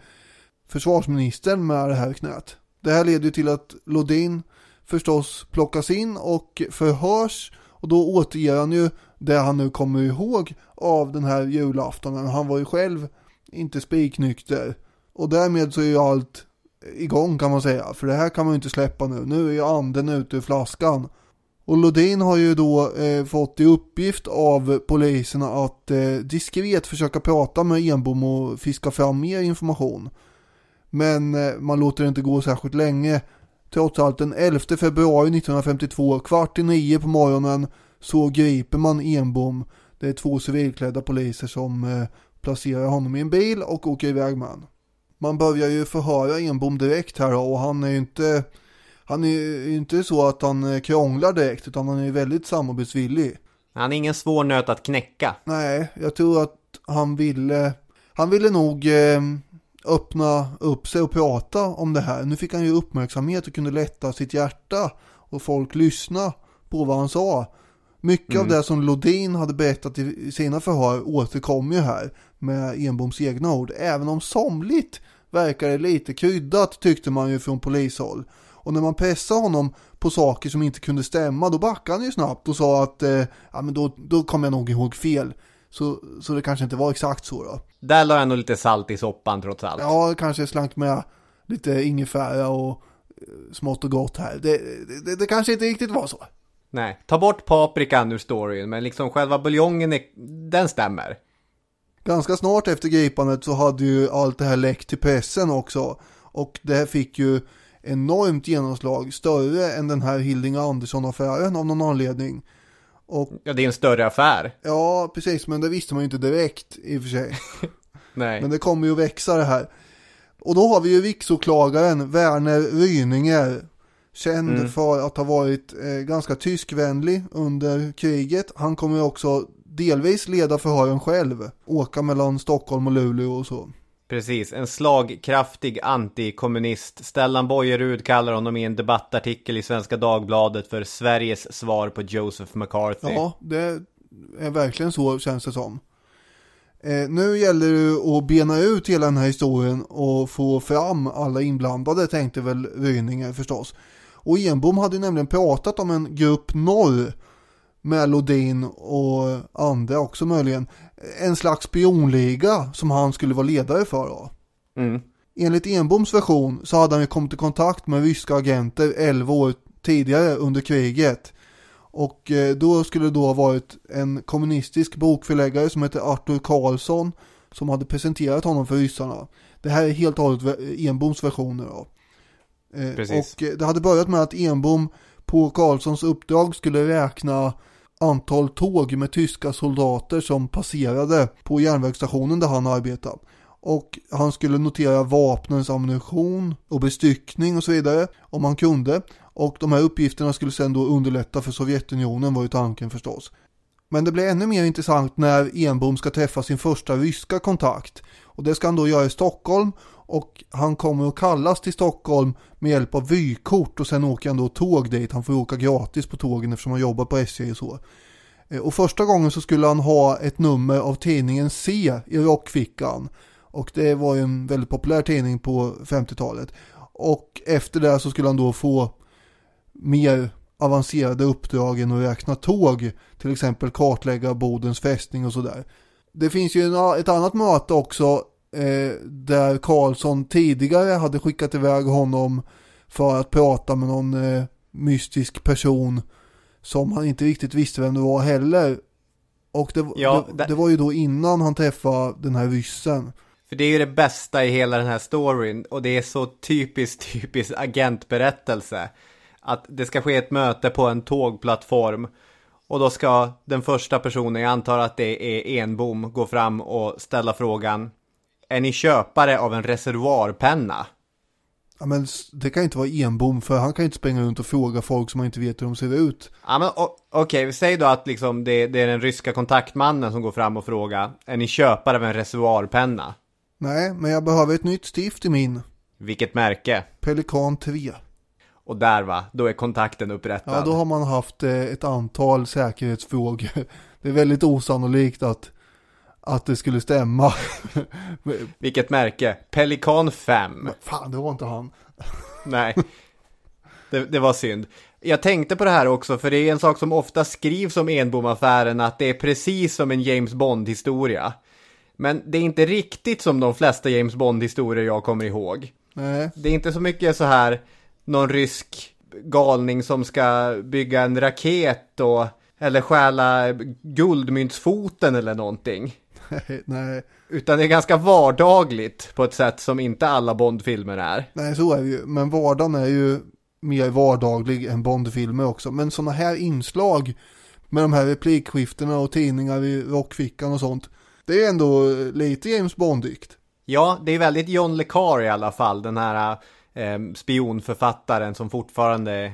Speaker 1: försvarsministern med det här knät. Det här leder ju till att Lodin förstås plockas in och förhörs och då återger han ju det han nu kommer ihåg av den här julaftonen. Han var ju själv inte spiknykter och därmed så är ju allt igång kan man säga. För det här kan man ju inte släppa nu. Nu är ju anden ute ur flaskan. Och Lodin har ju då eh, fått i uppgift av poliserna att eh, diskret försöka prata med Enbom och fiska fram mer information. Men eh, man låter det inte gå särskilt länge. Trots allt den 11 februari 1952, kvart i nio på morgonen, så griper man Enbom. Det är två civilklädda poliser som eh, placerar honom i en bil och åker iväg med honom. Man börjar ju förhöra Enbom direkt här då, och han är ju inte han är ju inte så att han eh, krånglar direkt utan han är väldigt samarbetsvillig.
Speaker 2: Han är ingen svår nöt att knäcka.
Speaker 1: Nej, jag tror att han ville, han ville nog eh, öppna upp sig och prata om det här. Nu fick han ju uppmärksamhet och kunde lätta sitt hjärta och folk lyssna på vad han sa. Mycket av det som Lodin hade berättat i sina förhör återkommer ju här med Enboms egna ord. Även om somligt verkar det lite kryddat tyckte man ju från polishåll. Och när man pressade honom på saker som inte kunde stämma då backade han ju snabbt och sa att eh, ja, men då, då kom jag nog ihåg fel. Så, så det kanske inte var exakt så då.
Speaker 2: Där la jag nog lite salt i soppan trots allt.
Speaker 1: Ja, kanske slank med lite ingefära och eh, smått och gott här. Det, det, det kanske inte riktigt var så.
Speaker 2: Nej, ta bort paprikan ur storyn, men liksom själva buljongen, är, den stämmer.
Speaker 1: Ganska snart efter gripandet så hade ju allt det här läckt till pressen också. Och det fick ju enormt genomslag, större än den här Hilding Andersson-affären av någon anledning. Och
Speaker 2: Ja, det är en större affär.
Speaker 1: ja, precis, men det visste man ju inte direkt i och för sig. [LAUGHS]
Speaker 2: Nej.
Speaker 1: Men det kommer ju att växa det här. Och då har vi ju riksåklagaren Werner Ryninger, Känd
Speaker 2: Mm.
Speaker 1: för att ha varit eh, ganska tyskvänlig under kriget. Han kommer också delvis leda förhören själv. Åka mellan Stockholm och Luleå och så.
Speaker 2: Precis, en slagkraftig antikommunist. Stellan Bojerud kallar honom i en debattartikel i Svenska Dagbladet för Sveriges svar på Joseph McCarthy.
Speaker 1: Ja, det är verkligen så känns det som. Eh, nu gäller det att bena ut hela den här historien och få fram alla inblandade tänkte väl Ryninger förstås. Och Enbom hade ju nämligen pratat om en grupp norr med Lodin och andra också möjligen. En slags spionliga som han skulle vara ledare för då.
Speaker 2: Mm.
Speaker 1: Enligt Enboms version så hade han ju kommit i kontakt med ryska agenter 11 år tidigare under kriget. Och eh, då skulle det då ha varit en kommunistisk bokförläggare som heter Arthur Karlsson som hade presenterat honom för ryssarna. Det här är helt och hållet Enboms versioner då. Eh,
Speaker 2: Precis.
Speaker 1: Och eh, det hade börjat med att Enbom på Karlssons uppdrag skulle räkna antal tåg med tyska soldater som passerade på järnvägsstationen där han arbetade. Och han skulle notera vapnens ammunition och bestyckning och så vidare om han kunde. Och de här uppgifterna skulle sedan då underlätta för Sovjetunionen var ju tanken förstås. Men det blir ännu mer intressant när Enbom ska träffa sin första ryska kontakt. Och det ska han då göra i Stockholm och han kommer att kallas till Stockholm med hjälp av vykort och sen åker han då tåg dit. Han får åka gratis på tågen eftersom han jobbar på SJ och så. Eh, och första gången så skulle han ha ett nummer av tidningen C i rockfickan. Och det var ju en väldigt populär tidning på 50-talet. Och efter det så skulle han då få mer avancerade uppdrag än att räkna tåg. Till exempel kartlägga Bodens fästning och sådär. Det finns ju en, ett annat möte också eh, där Karlsson tidigare hade skickat iväg honom för att prata med någon eh, mystisk person som han inte riktigt visste vem det var heller. Och det,
Speaker 2: Ja,
Speaker 1: det,
Speaker 2: det-
Speaker 1: var ju då innan han träffade den här ryssen.
Speaker 2: För det är ju det bästa i hela den här storyn och det är så typiskt, [LAUGHS] typiskt agentberättelse. Att det ska ske ett möte på en tågplattform och då ska den första personen, jag antar att det är Enbom, gå fram och ställa frågan Är ni köpare av en reservoarpenna?
Speaker 1: Ja, men det kan ju inte vara Enbom för han kan ju inte springa runt och fråga folk som man inte vet hur de ser ut.
Speaker 2: Ja men okej, säg då att liksom det, det är den ryska kontaktmannen som går fram och frågar Är ni köpare av en reservoarpenna?
Speaker 1: Nej, men jag behöver ett nytt stift i min.
Speaker 2: Vilket märke?
Speaker 1: Pelikan 3.
Speaker 2: Och där va, då är kontakten upprättad.
Speaker 1: Ja, då har man haft eh, ett antal säkerhetsfrågor. [LAUGHS] Det är väldigt osannolikt att, att det skulle stämma. [LAUGHS]
Speaker 2: Vilket märke? Pelikan 5.
Speaker 1: Men fan, det var inte han. [LAUGHS]
Speaker 2: Nej, det, det var synd. Jag tänkte på det här också, för det är en sak som ofta skrivs om Enbom-affären, att det är precis som en James Bond-historia. Men det är inte riktigt som de flesta James Bond-historier jag kommer ihåg.
Speaker 1: Nej,
Speaker 2: Det är inte så mycket så här, någon rysk galning som ska bygga en raket och, eller stjäla guldmyntsfoten eller någonting.
Speaker 1: Nej,
Speaker 2: Utan det är ganska vardagligt på ett sätt som inte alla Bond-filmer är.
Speaker 1: nej, så är det ju. Men vardagen är ju mer vardaglig än Bondfilmer också. Men sådana här inslag med de här replikskiftena och tidningar i rockfickan och sånt. Det är ändå lite James Bondigt.
Speaker 2: Ja, det är väldigt John Le Carre i alla fall, den här eh, spionförfattaren som fortfarande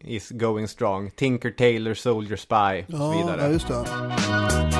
Speaker 2: is going strong. Tinker Tailor, Soldier Spy och så
Speaker 1: Ja,
Speaker 2: vidare.
Speaker 1: ja, just det.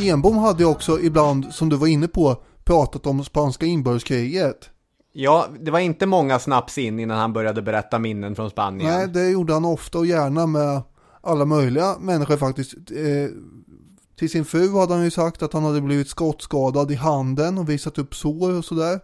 Speaker 1: Enbom hade ju också ibland, som du var inne på, pratat om spanska inbördeskriget.
Speaker 2: Ja, det var inte många snaps in innan han började berätta minnen från Spanien.
Speaker 1: Nej, det gjorde han ofta och gärna med alla möjliga människor faktiskt. Eh, till sin fru hade han ju sagt att han hade blivit skottskadad i handen och visat upp sår och sådär.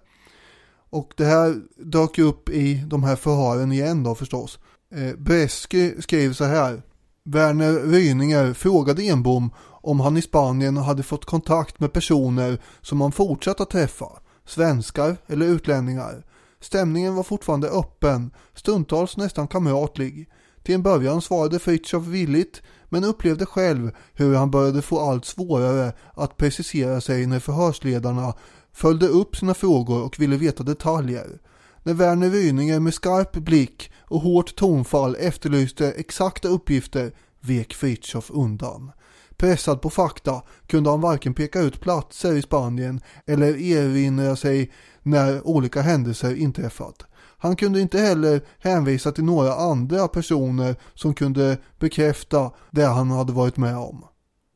Speaker 1: Och det här dök upp i de här förhören igen då förstås. Eh, Bresky skrev så här. Werner Ryninger frågade Enbom om han i Spanien hade fått kontakt med personer som han fortsatt att träffa, svenskar eller utlänningar. Stämningen var fortfarande öppen, stundtals nästan kamratlig. Till en början svarade Fritiof villigt, men upplevde själv hur han började få allt svårare att precisera sig när förhörsledarna följde upp sina frågor och ville veta detaljer. När Werner Ryninger med skarp blick och hårt tonfall efterlyste exakta uppgifter vek Fritiof undan. Pressad på fakta kunde han varken peka ut platser i Spanien eller erinra sig när olika händelser inträffat. Han kunde inte heller hänvisa till några andra personer som kunde bekräfta det han hade varit med om.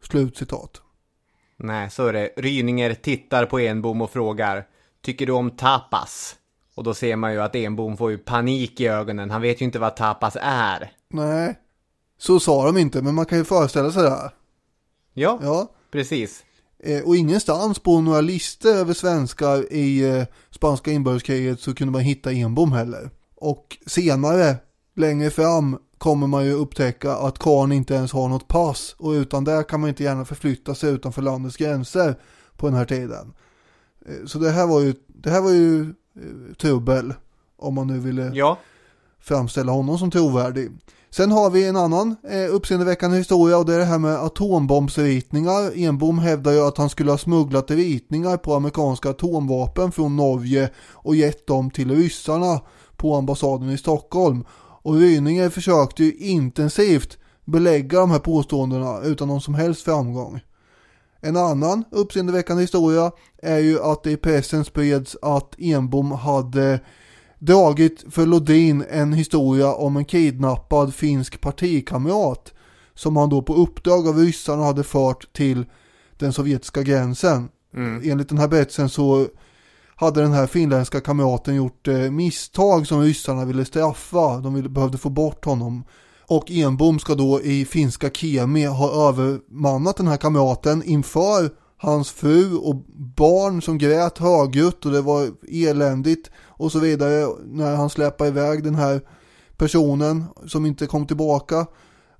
Speaker 1: Slutcitat.
Speaker 2: Nej, så är det. Ryninger tittar på Enbom och frågar Tycker du om tapas? Och då ser man ju att Enbom får ju panik i ögonen. Han vet ju inte vad tapas är.
Speaker 1: Nej, så sa de inte, men man kan ju föreställa sig det.
Speaker 2: Ja,
Speaker 1: Ja,
Speaker 2: precis.
Speaker 1: eh, och ingenstans på några listor över svenskar i eh, spanska inbördeskriget så kunde man hitta Enbom heller. Och senare, längre fram, kommer man ju upptäcka att karln inte ens har något pass och utan det kan man inte gärna förflytta sig utanför landets gränser på den här tiden. Eh, Så det här var ju, det här var ju trubbel om man nu ville
Speaker 2: Ja,
Speaker 1: framställa honom som trovärdig. Sen har vi en annan eh, uppseendeväckande historia och det är det här med atombombsritningar. Enbom hävdar ju att han skulle ha smugglat ritningar på amerikanska atomvapen från Norge och gett dem till ryssarna på ambassaden i Stockholm. Och Ryninger försökte ju intensivt belägga de här påståendena utan någon som helst framgång. En annan uppseendeväckande historia är ju att det i pressen spreds att Enbom hade dragit för Lodin en historia om en kidnappad finsk partikamrat som han då på uppdrag av ryssarna hade fört till den sovjetiska gränsen. Enligt den här berättelsen så hade den här finländska kamraten gjort eh, misstag som ryssarna ville straffa. De ville, behövde få bort honom. Och Enbom ska då i finska Kemi ha övermannat den här kamraten inför hans fru och barn som grät högljutt och det var eländigt och så vidare när han släpar iväg den här personen som inte kom tillbaka.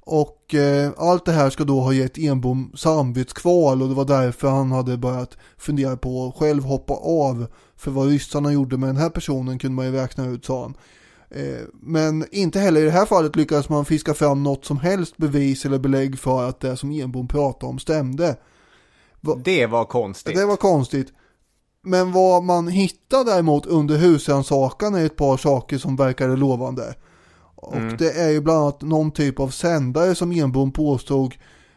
Speaker 1: Och eh, allt det här ska då ha gett Enbom samvetskval och det var därför han hade börjat fundera på att själv hoppa av. För vad ryssarna gjorde med den här personen kunde man ju räkna ut sa han. Eh, men inte heller i det här fallet lyckades man fiska fram något som helst bevis eller belägg för att det som Enbom pratade om stämde.
Speaker 2: det var konstigt.
Speaker 1: Det var konstigt. Men vad man hittade däremot under husrannsakan är ett par saker som verkade lovande. Och
Speaker 2: Mm.
Speaker 1: det är ju bland annat någon typ av sändare som Enbom påstod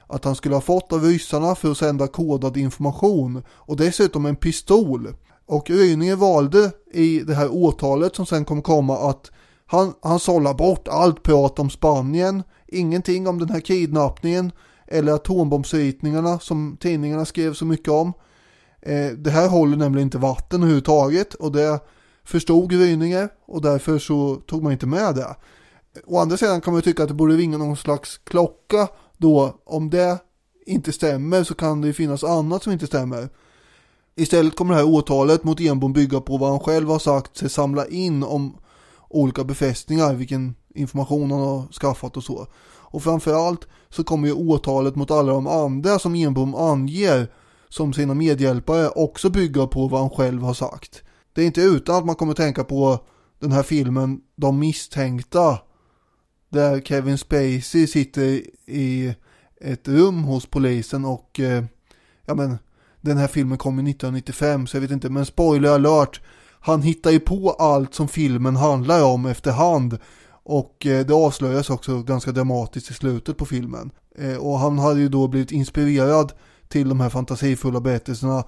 Speaker 1: att han skulle ha fått av ryssarna för att sända kodad information. Och dessutom en pistol. Och Ryninger valde i det här åtalet som sen kom komma att han, han sållar bort allt prat om Spanien, ingenting om den här kidnappningen eller atombombsritningarna som tidningarna skrev så mycket om. Eh, det här håller nämligen inte vatten överhuvudtaget och det förstod Ryninger och därför så tog man inte med det. Eh, å andra sidan kan man ju tycka att det borde ringa någon slags klocka då om det inte stämmer så kan det ju finnas annat som inte stämmer. Istället kommer det här åtalet mot Enbom bygga på vad han själv har sagt sig samla in om olika befästningar, vilken information han har skaffat och så. Och framförallt så kommer ju åtalet mot alla de andra som Enbom anger som sina medhjälpare också bygga på vad han själv har sagt. Det är inte utan att man kommer tänka på den här filmen De misstänkta där Kevin Spacey sitter i ett rum hos polisen och eh, ja men den här filmen kom i 1995 så jag vet inte men spoiler alert han hittar ju på allt som filmen handlar om efterhand Och eh, det avslöjas också ganska dramatiskt i slutet på filmen. Eh, och han hade ju då blivit inspirerad till de här fantasifulla berättelserna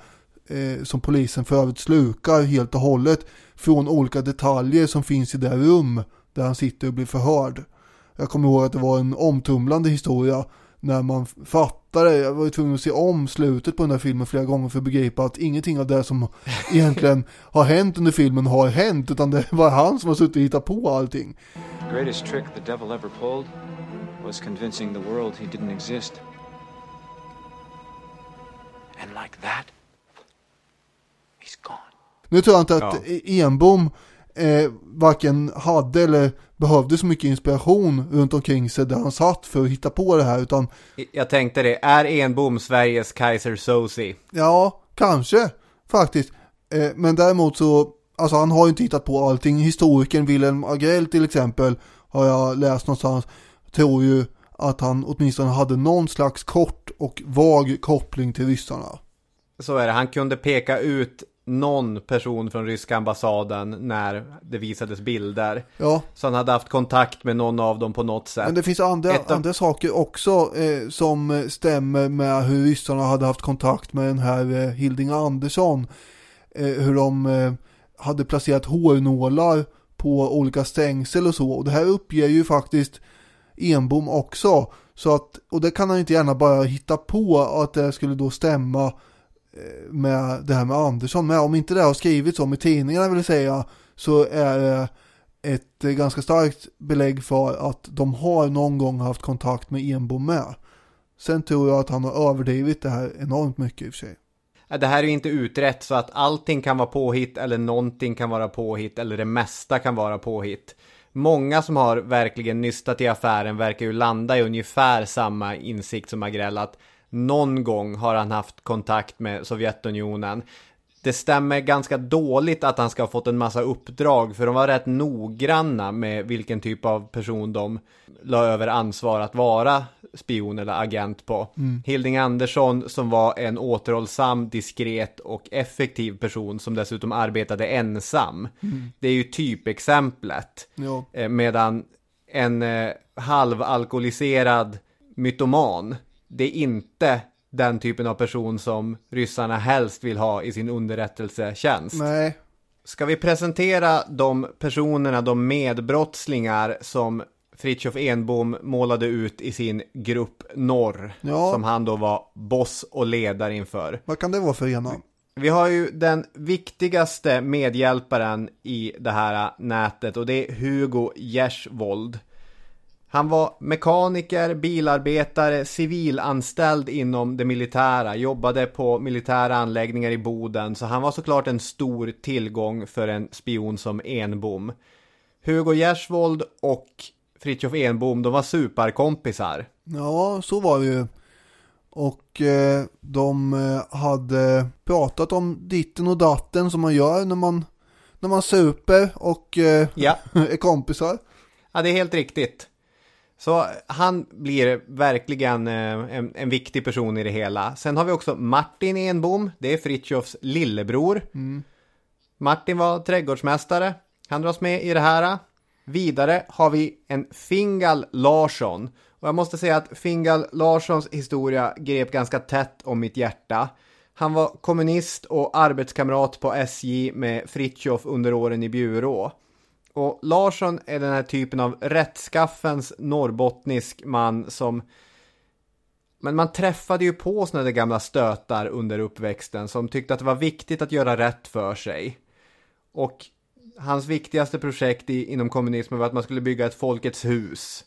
Speaker 1: eh, som polisen för övrigt slukar helt och hållet från olika detaljer som finns i det rum där han sitter och blir förhörd. Jag kommer ihåg att det var en omtumlande historia när man fattade, jag var ju tvungen att se om slutet på den här filmen flera gånger för att begripa att ingenting av det som [LAUGHS] egentligen har hänt under filmen har hänt utan det var han som har suttit och hittat på allting.
Speaker 7: The greatest trick the devil ever pulled was convincing the world he didn't exist. And like that, he's gone.
Speaker 1: Nu tror jag inte att Enbom eh, varken hade eller behövde så mycket inspiration runt omkring sig där han satt för att hitta på det här utan
Speaker 2: Jag tänkte det, är Enbom Sveriges Kaiser Soze?
Speaker 1: ja, kanske faktiskt. Eh, men däremot så, alltså han har ju inte hittat på allting. Historikern Wilhelm Agrell till exempel har jag läst någonstans, tror ju att han åtminstone hade någon slags kort och vag koppling till ryssarna.
Speaker 2: Så är det, han kunde peka ut någon person från ryska ambassaden när det visades bilder.
Speaker 1: Ja.
Speaker 2: Så han hade haft kontakt med någon av dem på något sätt.
Speaker 1: Men det finns andra,
Speaker 2: av-
Speaker 1: andra saker också eh, som stämmer med hur ryssarna hade haft kontakt med den här eh, Hilding Andersson. Eh, hur de eh, hade placerat hårnålar på olika stängsel och så. Och det här uppger ju faktiskt Enbom också. Så att, och det kan han inte gärna bara hitta på att det skulle då stämma eh, med det här med Andersson. Men om inte det har skrivits om i tidningarna vill säga så är det ett ganska starkt belägg för att de har någon gång haft kontakt med Enbom med. Sen tror jag att han har överdrivit det här enormt mycket i och för sig.
Speaker 2: Det här är ju inte utrett så att allting kan vara påhitt eller någonting kan vara påhitt eller det mesta kan vara påhitt. Många som har verkligen nystat i affären verkar ju landa i ungefär samma insikt som Agrell att någon gång har han haft kontakt med Sovjetunionen. Det stämmer ganska dåligt att han ska ha fått en massa uppdrag för de var rätt noggranna med vilken typ av person de la över ansvar att vara spion eller agent på.
Speaker 1: Mm.
Speaker 2: Hilding Andersson som var en återhållsam, diskret och effektiv person som dessutom arbetade ensam.
Speaker 1: Mm.
Speaker 2: Det är ju typexemplet.
Speaker 1: Ja.
Speaker 2: Eh, Medan en eh, halvalkoholiserad mytoman, det är inte den typen av person som ryssarna helst vill ha i sin underrättelsetjänst.
Speaker 1: Nej,
Speaker 2: Ska vi presentera de personerna, de medbrottslingar som Fritjof Enbom målade ut i sin grupp Norr,
Speaker 1: Ja.
Speaker 2: som han då var boss och ledare inför.
Speaker 1: vad kan det vara för ena?
Speaker 2: Vi har ju den viktigaste medhjälparen i det här nätet och det är Hugo Gersvold. Han var mekaniker, bilarbetare, civilanställd inom det militära, jobbade på militära anläggningar i Boden, så han var såklart en stor tillgång för en spion som Enbom. Hugo Gersvold och Fritjof Enbom, de var superkompisar.
Speaker 1: Ja, så var det ju. Och eh, de eh, hade pratat om ditten och datten som man gör när man, när man super och eh,
Speaker 2: Ja. [LAUGHS]
Speaker 1: är kompisar.
Speaker 2: Ja, det är helt riktigt. Så han blir verkligen eh, en, en viktig person i det hela. Sen har vi också Martin Enbom, det är Fritjofs lillebror. Mm. Martin var trädgårdsmästare, han dras med i det här. Vidare har vi en Fingal Larsson. Och jag måste säga att Fingal Larssons historia grep ganska tätt om mitt hjärta. Han var kommunist och arbetskamrat på SJ med Fritjof under åren i Bjurå. Och Larsson är den här typen av rättskaffens norrbottnisk man som men man träffade ju på såna där gamla stötar under uppväxten som tyckte att det var viktigt att göra rätt för sig. Och hans viktigaste projekt i, inom kommunismen var att man skulle bygga ett Folkets hus.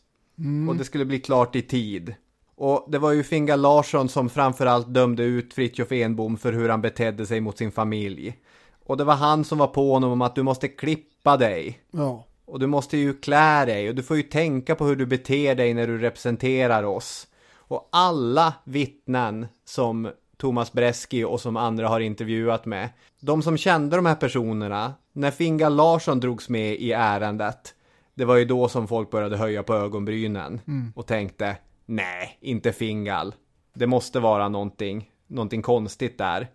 Speaker 2: Och det skulle bli klart i tid. Och det var ju Fingal Larsson som framförallt dömde ut Fritjof Enbom för hur han betedde sig mot sin familj. Och det var han som var på honom om att du måste klippa dig.
Speaker 1: Ja.
Speaker 2: Och du måste ju klä dig och du får ju tänka på hur du beter dig när du representerar oss. Och alla vittnen som Thomas Breski och som andra har intervjuat med, de som kände de här personerna, när Fingal Larsson drogs med i ärendet, det var ju då som folk började höja på ögonbrynen
Speaker 1: Mm.
Speaker 2: och tänkte, nej, inte Fingal. Det måste vara någonting, någonting konstigt där.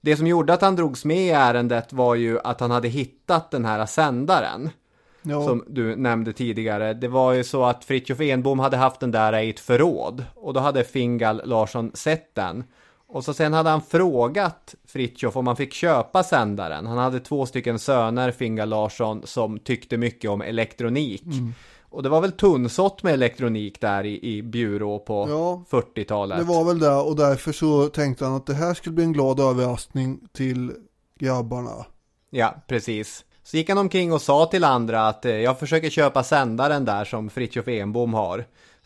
Speaker 2: Det som gjorde att han drogs med i ärendet var ju att han hade hittat den här sändaren.
Speaker 1: Ja.
Speaker 2: som du nämnde tidigare. Det var ju så att Fritjof Enbom hade haft den där i ett förråd och då hade Fingal Larsson sett den. Och så sen hade han frågat Fritjof om han fick köpa sändaren. Han hade två stycken söner, Fingal Larsson, som tyckte mycket om elektronik.
Speaker 1: Mm.
Speaker 2: Och det var väl tunnsått med elektronik där i, i Bjurå på
Speaker 1: Ja,
Speaker 2: 40-talet.
Speaker 1: Det var väl det och därför så tänkte han att det här skulle bli en glad överraskning till grabbarna.
Speaker 2: Ja, precis. Så gick han omkring och sa till andra att eh, jag försöker köpa sändaren där som Fritjof Enbom har.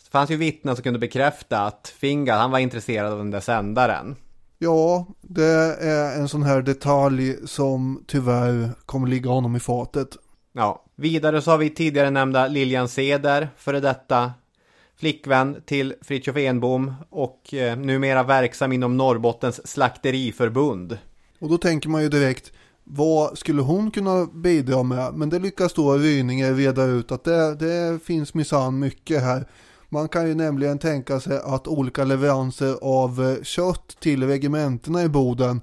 Speaker 2: Det fanns ju vittnen som kunde bekräfta att Fingal, han var intresserad av den där sändaren.
Speaker 1: Ja, det är en sån här detalj som tyvärr kommer ligga honom i fatet.
Speaker 2: Ja, vidare så har vi tidigare nämnda Lilian Seder, före detta flickvän till Fritjof Enbom och eh, numera verksam inom Norrbottens slakteriförbund.
Speaker 1: Och då tänker man ju direkt, vad skulle hon kunna bidra med? Men det lyckas då Ryninger reda ut att det, det finns minsann mycket här. Man kan ju nämligen tänka sig att olika leveranser av eh, kött till regementena i Boden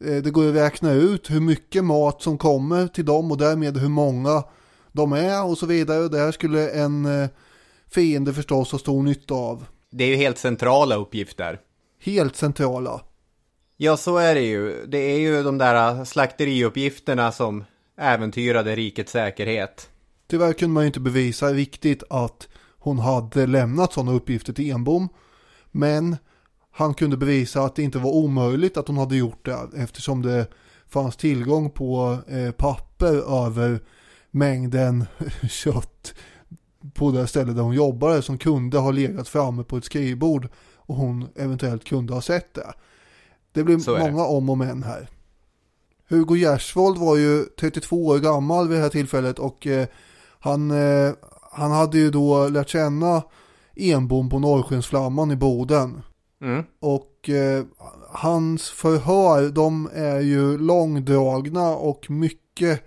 Speaker 1: eh, det går att räkna ut hur mycket mat som kommer till dem och därmed hur många de är och så vidare. Det här skulle en eh, fiende förstås ha stor nytta av.
Speaker 2: Det är ju helt centrala uppgifter.
Speaker 1: Helt centrala.
Speaker 2: Ja, så är det ju. Det är ju de där slakteriuppgifterna som äventyrade rikets säkerhet.
Speaker 1: Tyvärr kunde man ju inte bevisa riktigt att hon hade lämnat sådana uppgifter till Enbom. Men han kunde bevisa att det inte var omöjligt att hon hade gjort det eftersom det fanns tillgång på eh, papper över mängden [LAUGHS] kött på det stället där hon jobbade som kunde ha legat framme på ett skrivbord och hon eventuellt kunde ha sett det. Det
Speaker 2: Så är det.
Speaker 1: många om och men här. Hugo Gersvold var ju 32 år gammal vid det här tillfället och eh, han, eh, han hade ju då lärt känna Enbom på Norrskensflamman i Boden.
Speaker 2: Mm.
Speaker 1: Och eh, hans förhör de är ju långdragna och mycket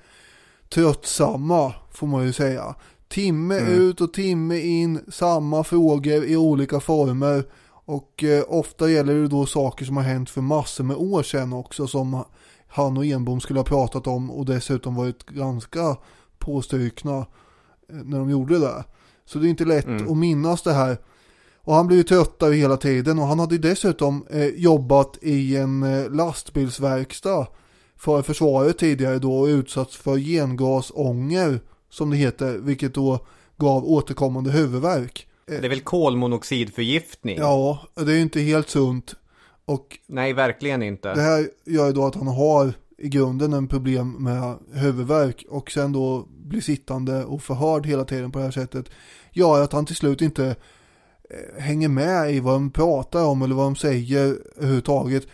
Speaker 1: tröttsamma får man ju säga. Timme
Speaker 2: Mm.
Speaker 1: ut och timme in, samma frågor i olika former. Och eh, ofta gäller det då saker som har hänt för massor med år sedan också som han och Enbom skulle ha pratat om och dessutom varit ganska påstrykna eh, när de gjorde det. Så det är inte lätt
Speaker 2: Mm.
Speaker 1: att minnas det här. Och han blev ju tröttare hela tiden och han hade ju dessutom eh, jobbat i en eh, lastbilsverkstad för försvaret tidigare då och utsatts för gengasånger som det heter, vilket då gav återkommande huvudvärk.
Speaker 2: Det är väl kolmonoxidförgiftning?
Speaker 1: Ja, det är ju inte helt sunt. Och
Speaker 2: Nej, verkligen inte.
Speaker 1: det här gör ju då att han har i grunden en problem med huvudvärk och sen då blir sittande och förhörd hela tiden på det här sättet gör att han till slut inte eh, hänger med i vad de pratar om eller vad de säger överhuvudtaget.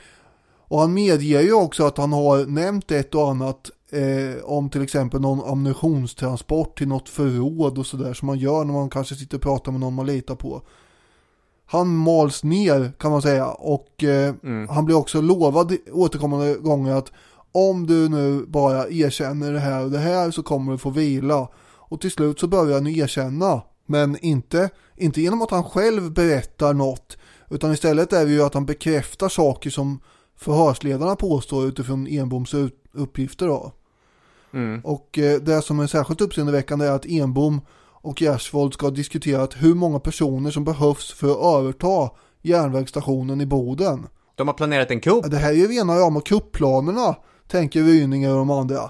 Speaker 1: Och han medger ju också att han har nämnt ett och annat eh, om till exempel någon ammunitionstransport till något förråd och sådär som man gör när man kanske sitter och pratar med någon man litar på. Han mals ner kan man säga och eh, han blir också lovad återkommande gånger att om du nu bara erkänner det här och det här så kommer du få vila. Och till slut så börjar han erkänna. Men inte, inte genom att han själv berättar något. Utan istället är det ju att han bekräftar saker som förhörsledarna påstår utifrån Enboms uppgifter då.
Speaker 2: Mm.
Speaker 1: Och eh, det som är särskilt uppseendeväckande är att Enbom och Gersvold ska ha diskuterat hur många personer som behövs för att överta järnvägsstationen i Boden.
Speaker 2: De har planerat en kupp.
Speaker 1: Det här är ju rena rama kupplanerna, tänker Ryninger och de andra.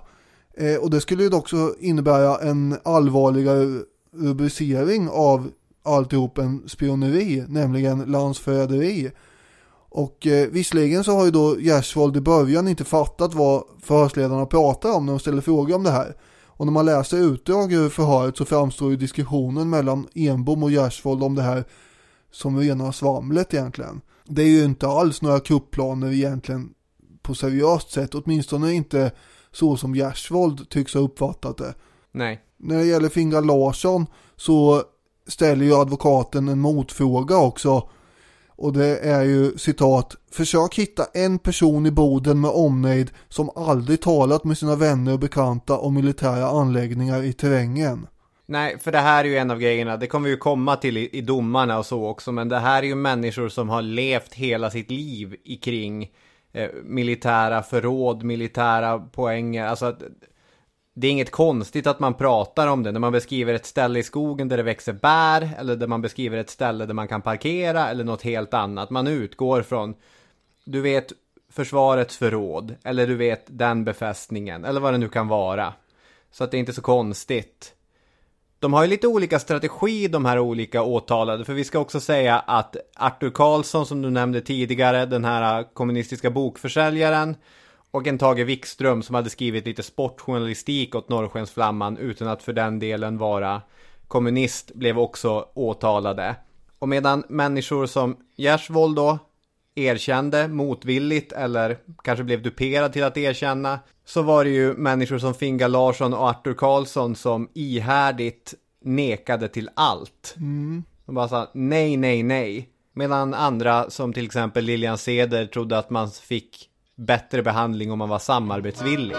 Speaker 1: Eh, och det skulle ju också innebära en allvarligare rubricering av alltihop en spioneri, nämligen landsförräderi. Och eh, visserligen så har ju då Gersvold i början inte fattat vad förhörsledarna pratar om när de ställer frågor om det här. Och när man läser utdrag ur förhöret så framstår ju diskussionen mellan Enbom och Gersvold om det här som rena svamlet egentligen. Det är ju inte alls några kupplaner egentligen på seriöst sätt, åtminstone inte så som Gersvold tycks ha uppfattat det.
Speaker 2: Nej.
Speaker 1: När det gäller Fingal Larsson så ställer ju advokaten en motfråga också. Och det är ju citat, försök hitta en person i Boden med omnejd som aldrig talat med sina vänner och bekanta om militära anläggningar i terrängen.
Speaker 2: Nej, för det här är ju en av grejerna, det kommer vi ju komma till i, i domarna och så också, men det här är ju människor som har levt hela sitt liv kring eh, militära förråd, militära poänger, alltså att det är inget konstigt att man pratar om det när man beskriver ett ställe i skogen där det växer bär eller där man beskriver ett ställe där man kan parkera eller något helt annat. Man utgår från, du vet, försvarets förråd eller du vet den befästningen eller vad det nu kan vara. Så att det är inte så konstigt. De har ju lite olika strategi de här olika åtalade för vi ska också säga att Arthur Karlsson som du nämnde tidigare, den här kommunistiska bokförsäljaren och en Tage Wikström som hade skrivit lite sportjournalistik åt Norrskensflamman utan att för den delen vara kommunist blev också åtalade. Och medan människor som Gjersvold då erkände motvilligt eller kanske blev duperad till att erkänna så var det ju människor som Finga Larsson och Arthur Karlsson som ihärdigt nekade till allt.
Speaker 1: Mm.
Speaker 2: De bara sa nej, nej, nej. Medan andra som till exempel Lilian Seder trodde att man fick bättre behandling om man var samarbetsvillig.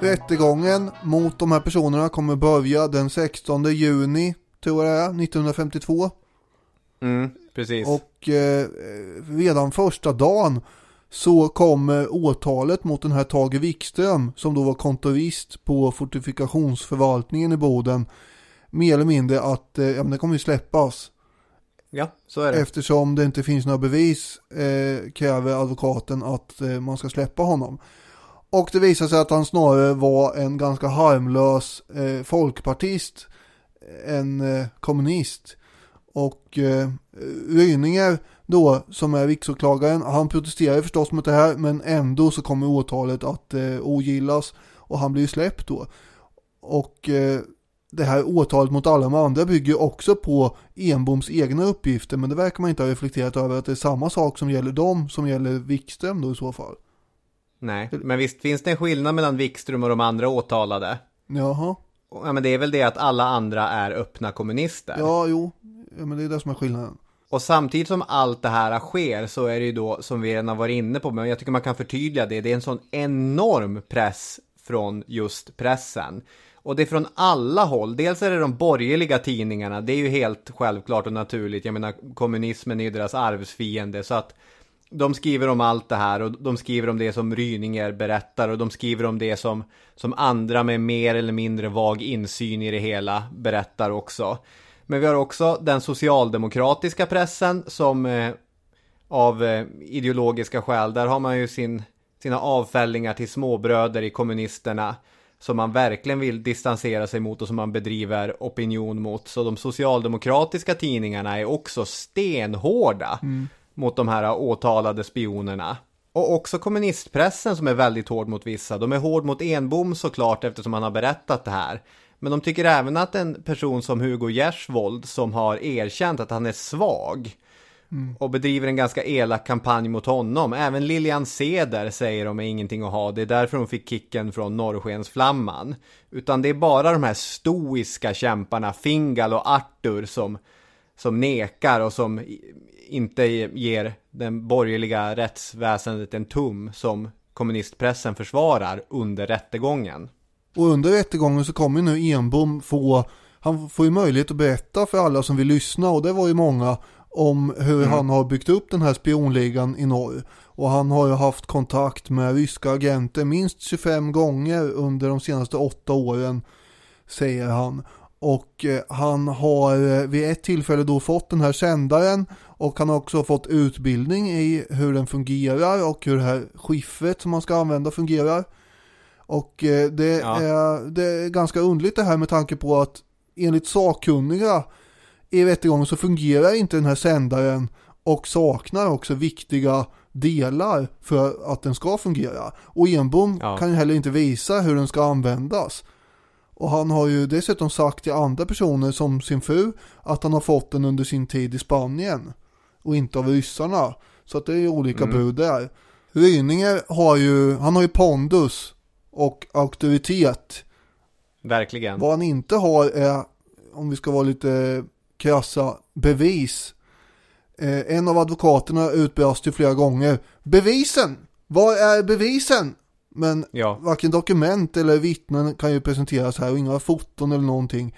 Speaker 1: Rättegången mot de här personerna kommer börja den 16 juni, tror jag det är, 1952.
Speaker 2: Mm, precis.
Speaker 1: Och eh, redan första dagen så kommer åtalet mot den här Tage Wikström som då var kontorist på fortifikationsförvaltningen i Boden mer eller mindre att eh, ja, men det kommer ju släppas.
Speaker 2: Ja, så är det.
Speaker 1: Eftersom det inte finns några bevis eh, kräver advokaten att eh, man ska släppa honom. Och det visar sig att han snarare var en ganska harmlös eh, folkpartist än eh, kommunist. Och eh, Ryninger då, som är riksåklagaren, han protesterar förstås mot det här men ändå så kommer åtalet att eh, ogillas och han blir släppt då. Och eh, det här åtalet mot alla de andra bygger också på Enboms egna uppgifter men det verkar man inte ha reflekterat över att det är samma sak som gäller dem som gäller Wikström då i så fall.
Speaker 2: Nej, men visst finns det en skillnad mellan Wikström och de andra åtalade?
Speaker 1: Jaha.
Speaker 2: Ja, men det är väl det att alla andra är öppna kommunister.
Speaker 1: Ja, jo. Ja, men det är det som är skillnaden.
Speaker 2: Och samtidigt som allt det här sker så är det ju då, som vi redan har varit inne på, men jag tycker man kan förtydliga det, det är en sån enorm press från just pressen. Och det är från alla håll. Dels är det de borgerliga tidningarna, det är ju helt självklart och naturligt. Jag menar, kommunismen är ju deras arvsfiende, så att de skriver om allt det här och de skriver om det som Ryninger berättar och de skriver om det som, som andra med mer eller mindre vag insyn i det hela berättar också. Men vi har också den socialdemokratiska pressen som eh, av eh, ideologiska skäl, där har man ju sin, sina avfällningar till småbröder i kommunisterna som man verkligen vill distansera sig mot och som man bedriver opinion mot. Så de socialdemokratiska tidningarna är också stenhårda
Speaker 1: Mm.
Speaker 2: mot de här åtalade spionerna. Och också kommunistpressen som är väldigt hård mot vissa. De är hård mot Enbom såklart eftersom han har berättat det här. Men de tycker även att en person som Hugo Gersvold som har erkänt att han är svag
Speaker 1: Mm.
Speaker 2: och bedriver en ganska elak kampanj mot honom. Även Lilian Seder säger de är ingenting att ha. Det är därför hon fick kicken från Norrskensflamman. Utan det är bara de här stoiska kämparna, Fingal och Arthur, som, som nekar och som inte ger den borgerliga rättsväsendet en tum som kommunistpressen försvarar under rättegången.
Speaker 1: Och under rättegången så kommer nu Enbom få, han får ju möjlighet att berätta för alla som vill lyssna och det var ju många om hur
Speaker 2: Mm.
Speaker 1: han har byggt upp den här spionligan i norr. Och han har ju haft kontakt med ryska agenter minst 25 gånger under de senaste åtta åren, säger han. Och eh, han har eh, vid ett tillfälle då fått den här sändaren och han har också fått utbildning i hur den fungerar och hur det här skiffret som man ska använda fungerar. Och eh, det,
Speaker 2: Ja.
Speaker 1: är, det är ganska underligt det här med tanke på att enligt sakkunniga i rättegången så fungerar inte den här sändaren och saknar också viktiga delar för att den ska fungera. Och Enbom
Speaker 2: Ja.
Speaker 1: kan ju heller inte visa hur den ska användas. Och han har ju dessutom sagt till andra personer som sin fru att han har fått den under sin tid i Spanien och inte av ryssarna. Så att det är olika
Speaker 2: Mm.
Speaker 1: bud där. Ryninger har ju, han har ju pondus och auktoritet.
Speaker 2: Verkligen.
Speaker 1: Vad han inte har är, om vi ska vara lite krassa, bevis. Eh, en av advokaterna utbrast ju flera gånger, bevisen! Var är bevisen? Men
Speaker 2: Ja.
Speaker 1: varken dokument eller vittnen kan ju presenteras här och inga foton eller någonting.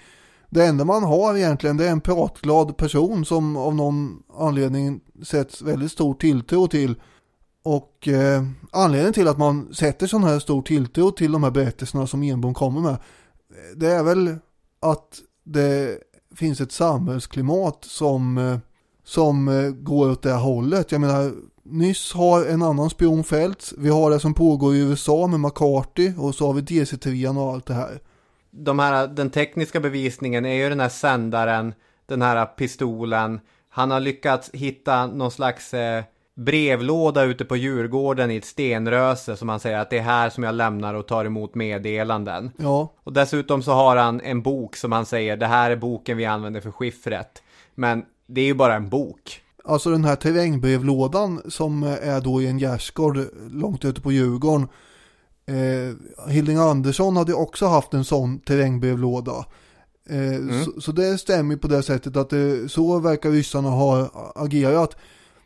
Speaker 1: Det enda man har egentligen det är en pratglad person som av någon anledning sätts väldigt stor tilltro till. Och eh, anledningen till att man sätter sån här stor tilltro till de här berättelserna som Enbom kommer med. Det är väl att det finns ett samhällsklimat som, eh, som eh, går åt det här hållet. Jag menar, nyss har en annan spion fällts. Vi har det som pågår i USA med McCarthy och så har vi DC-3 och allt det här.
Speaker 2: De här, den tekniska bevisningen är ju den här sändaren, den här pistolen. Han har lyckats hitta någon slags eh, brevlåda ute på Djurgården i ett stenröse som han säger att det är här som jag lämnar och tar emot meddelanden.
Speaker 1: Ja.
Speaker 2: Och dessutom så har han en bok som han säger det här är boken vi använder för skiffret. Men det är ju bara en bok.
Speaker 1: Alltså den här terrängbrevlådan som är då i en gärdsgård långt ute på Djurgården. Eh, Hilding Andersson hade också haft en sån terrängbrevlåda. Eh, mm. så, så, det stämmer på det sättet att det, så verkar ryssarna ha agerat.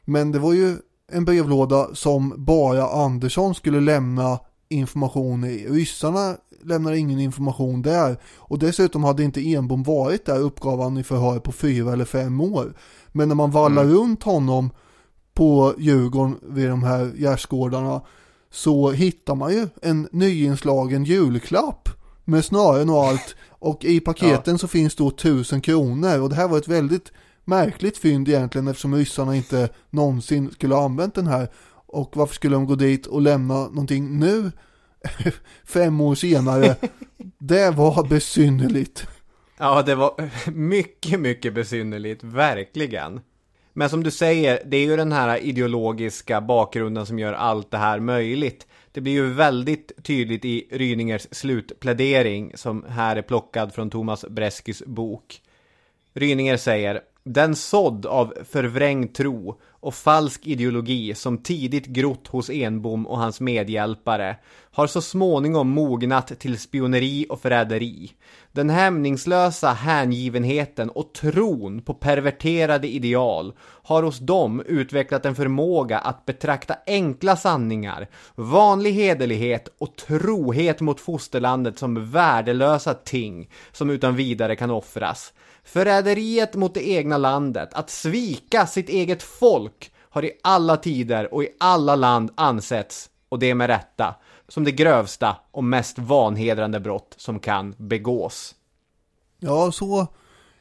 Speaker 1: Men det var ju en brevlåda som bara Andersson skulle lämna information i. Ryssarna lämnade ingen information där. Och dessutom hade inte Enbom varit där uppgav han i förhör på fyra eller fem år. Men när man vallar mm. runt honom på Djurgården vid de här gärdsgårdarna så hittar man ju en nyinslagen julklapp med snören och allt. Och i paketen ja. så finns då tusen kronor och det här var ett väldigt märkligt fynd egentligen eftersom ryssarna inte någonsin skulle ha använt den här. Och varför skulle de gå dit och lämna någonting nu? [LAUGHS] Fem år senare. det var besynnerligt.
Speaker 2: Ja, det var [LAUGHS] mycket, mycket besynnerligt, verkligen. Men som du säger, det är ju den här ideologiska bakgrunden som gör allt det här möjligt. Det blir ju väldigt tydligt i Ryningers slutplädering som här är plockad från Thomas Breskis bok. Ryninger säger den sådd av förvrängd tro och falsk ideologi som tidigt grott hos Enbom och hans medhjälpare har så småningom mognat till spioneri och förräderi. Den hämningslösa hängivenheten och tron på perverterade ideal har hos dem utvecklat en förmåga att betrakta enkla sanningar, vanlig hederlighet och trohet mot fosterlandet som värdelösa ting som utan vidare kan offras. Förräderiet mot det egna landet, att svika sitt eget folk, har i alla tider och i alla land ansetts, och det med rätta, som det grövsta och mest vanhedrande brott som kan begås.
Speaker 1: Ja, så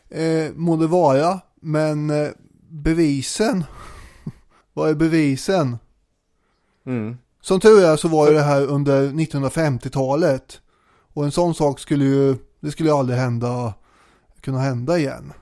Speaker 1: eh, må det vara, men eh, bevisen, [LAUGHS] vad är bevisen? Mm. Som tur är så var ju det här under 1950-talet. Och en sån sak skulle ju, det skulle ju aldrig hända kunna hända igen.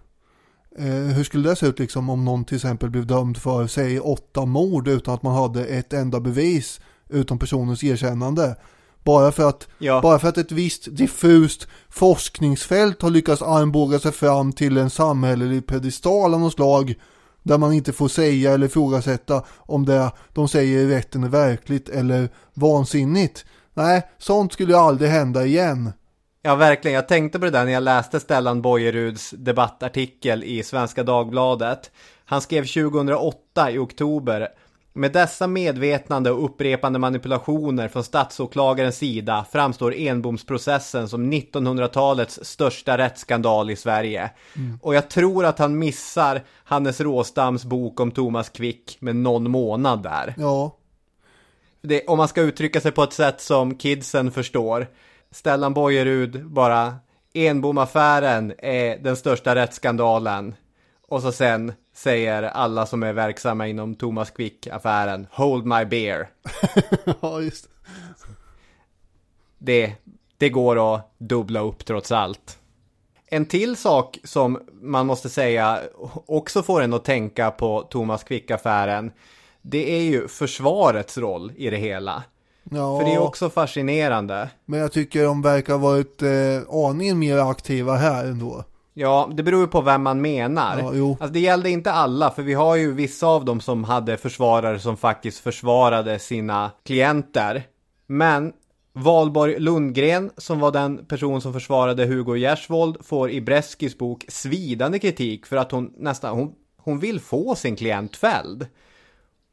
Speaker 1: Eh, hur skulle det se ut liksom om någon till exempel blev dömd för, säg åtta mord utan att man hade ett enda bevis utan personens erkännande. Bara för att, ja. bara för att ett visst diffust forskningsfält har lyckats armbåga sig fram till en samhällelig pedestal av något slag där man inte får säga eller ifrågasätta om det de säger i rätten är verkligt eller vansinnigt. Nej, sånt skulle aldrig hända igen.
Speaker 2: Ja, verkligen. Jag tänkte på det där när jag läste Stellan Bojeruds debattartikel i Svenska Dagbladet. Han skrev 2008 i oktober. Med dessa medvetnande och upprepande manipulationer från statsåklagarens sida framstår enbomsprocessen som 1900-talets största rättsskandal i Sverige. Mm. Och jag tror att han missar Hannes Råstams bok om Thomas Quick med någon månad där.
Speaker 1: Ja.
Speaker 2: Det, om man ska uttrycka sig på ett sätt som kidsen förstår Stellan Bojerud bara Enbomaffären är den största rättsskandalen. Och så sen säger alla som är verksamma inom Thomas Quick-affären Hold my beer. [LAUGHS]
Speaker 1: ja, just
Speaker 2: det. Det går att dubbla upp trots allt. En till sak som man måste säga också får en att tänka på Thomas Quick-affären. Det är ju försvarets roll i det hela. Ja, För det är också fascinerande.
Speaker 1: Men jag tycker de verkar ha varit eh, aningen mer aktiva här ändå.
Speaker 2: Ja, det beror ju på vem man menar. Ja, jo. Alltså, det gällde inte alla, för vi har ju vissa av dem som hade försvarare som faktiskt försvarade sina klienter. Men Valborg Lundgren, som var den person som försvarade Hugo Gersvold, får i Breskis bok svidande kritik för att hon nästan, hon, hon vill få sin klient fälld